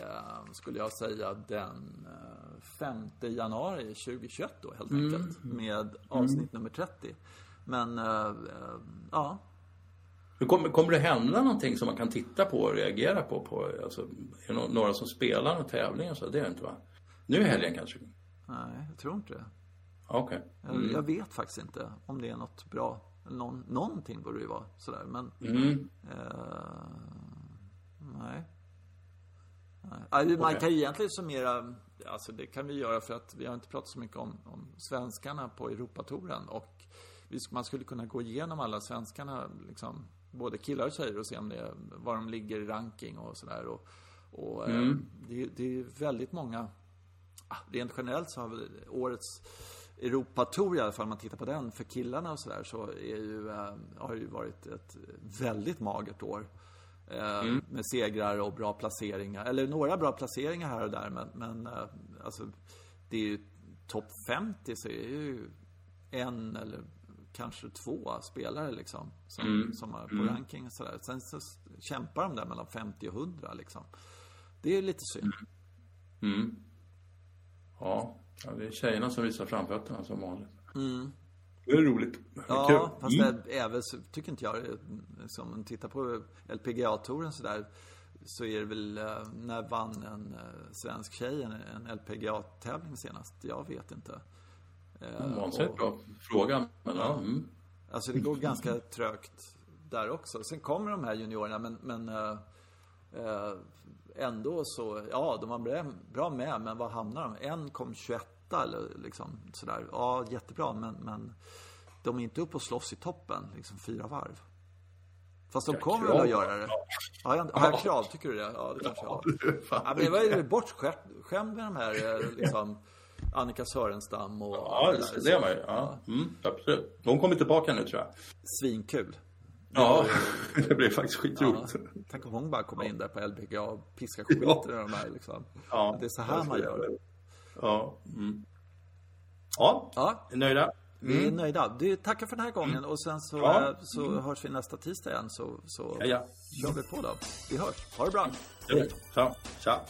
eh, skulle jag säga den 5 eh, januari 2021 då helt mm. enkelt. Med avsnitt mm. nummer 30. Men, äh, ja. Kommer, kommer det hända någonting som man kan titta på och reagera på? på alltså, är det några som spelar tävling och så? Det är det inte va? Nu i helgen kanske? Nej, jag tror inte det. Okay. Mm. Jag, jag, vet faktiskt inte om det är något bra. Någon, någonting borde det ju vara sådär, men... Mm. Eh, nej. Nej. Man kan ju egentligen summera, alltså det kan vi göra för att vi har inte pratat så mycket om, om svenskarna på Europatouren och man skulle kunna gå igenom alla svenskarna, liksom, både killar och tjejer och se om det, var de ligger i ranking och sådär. Och, och eh, mm. det, det är väldigt många, ah, rent generellt så har vi årets Europatour i alla fall, om man tittar på den, för killarna och sådär så är ju, äh, har det ju varit ett väldigt magert år. Äh, mm. Med segrar och bra placeringar, eller några bra placeringar här och där men, men äh, alltså det är ju topp 50 så är det ju en eller kanske två spelare liksom som, mm. som är på mm. ranking och sådär. Sen så kämpar de där mellan 50 och 100 liksom. Det är lite synd. Mm. mm. Ja, Ja, det är tjejerna som visar framfötterna som vanligt. Mm. Det är roligt. Ja, Kul. fast mm. även så tycker inte jag Som man tittar på LPGA-touren sådär så är det väl, eh, när vann en eh, svensk tjej en LPGA-tävling senast? Jag vet inte. Mm, vansinnigt bra fråga, men ja. Mm. Alltså det går ganska trögt där också. Sen kommer de här juniorerna, men, men äh, ändå så, ja, de var bra med, men var hamnar de? En kom 21 eller liksom sådär. Ja, jättebra, men, men de är inte uppe och slåss i toppen, liksom fyra varv. Fast de kommer väl att göra det? Har jag, har jag krav? Tycker du det? Ja, det kanske jag har. Ja, men jag var ju bortskämd med de här eh, liksom Annika Sörenstam och... Ja, det, det är man ju. Ja. Mm, absolut. De kommer tillbaka nu tror jag. Svinkul. Ja, det blev faktiskt skitroligt. Ja, tänk om hon bara kommer in där på LBGA och piskar skiten ja. ur de här liksom. Ja, det är så här man gör. Ja. Mm. Ja, ja. Nöjda? Vi är mm. nöjda. Du, tackar för den här gången och sen så, ja. Eh, så mm. hörs vi nästa tisdag igen så, så ja, ja. kör vi på då. Vi hörs. Ha det bra. Hej. Tja. Tja.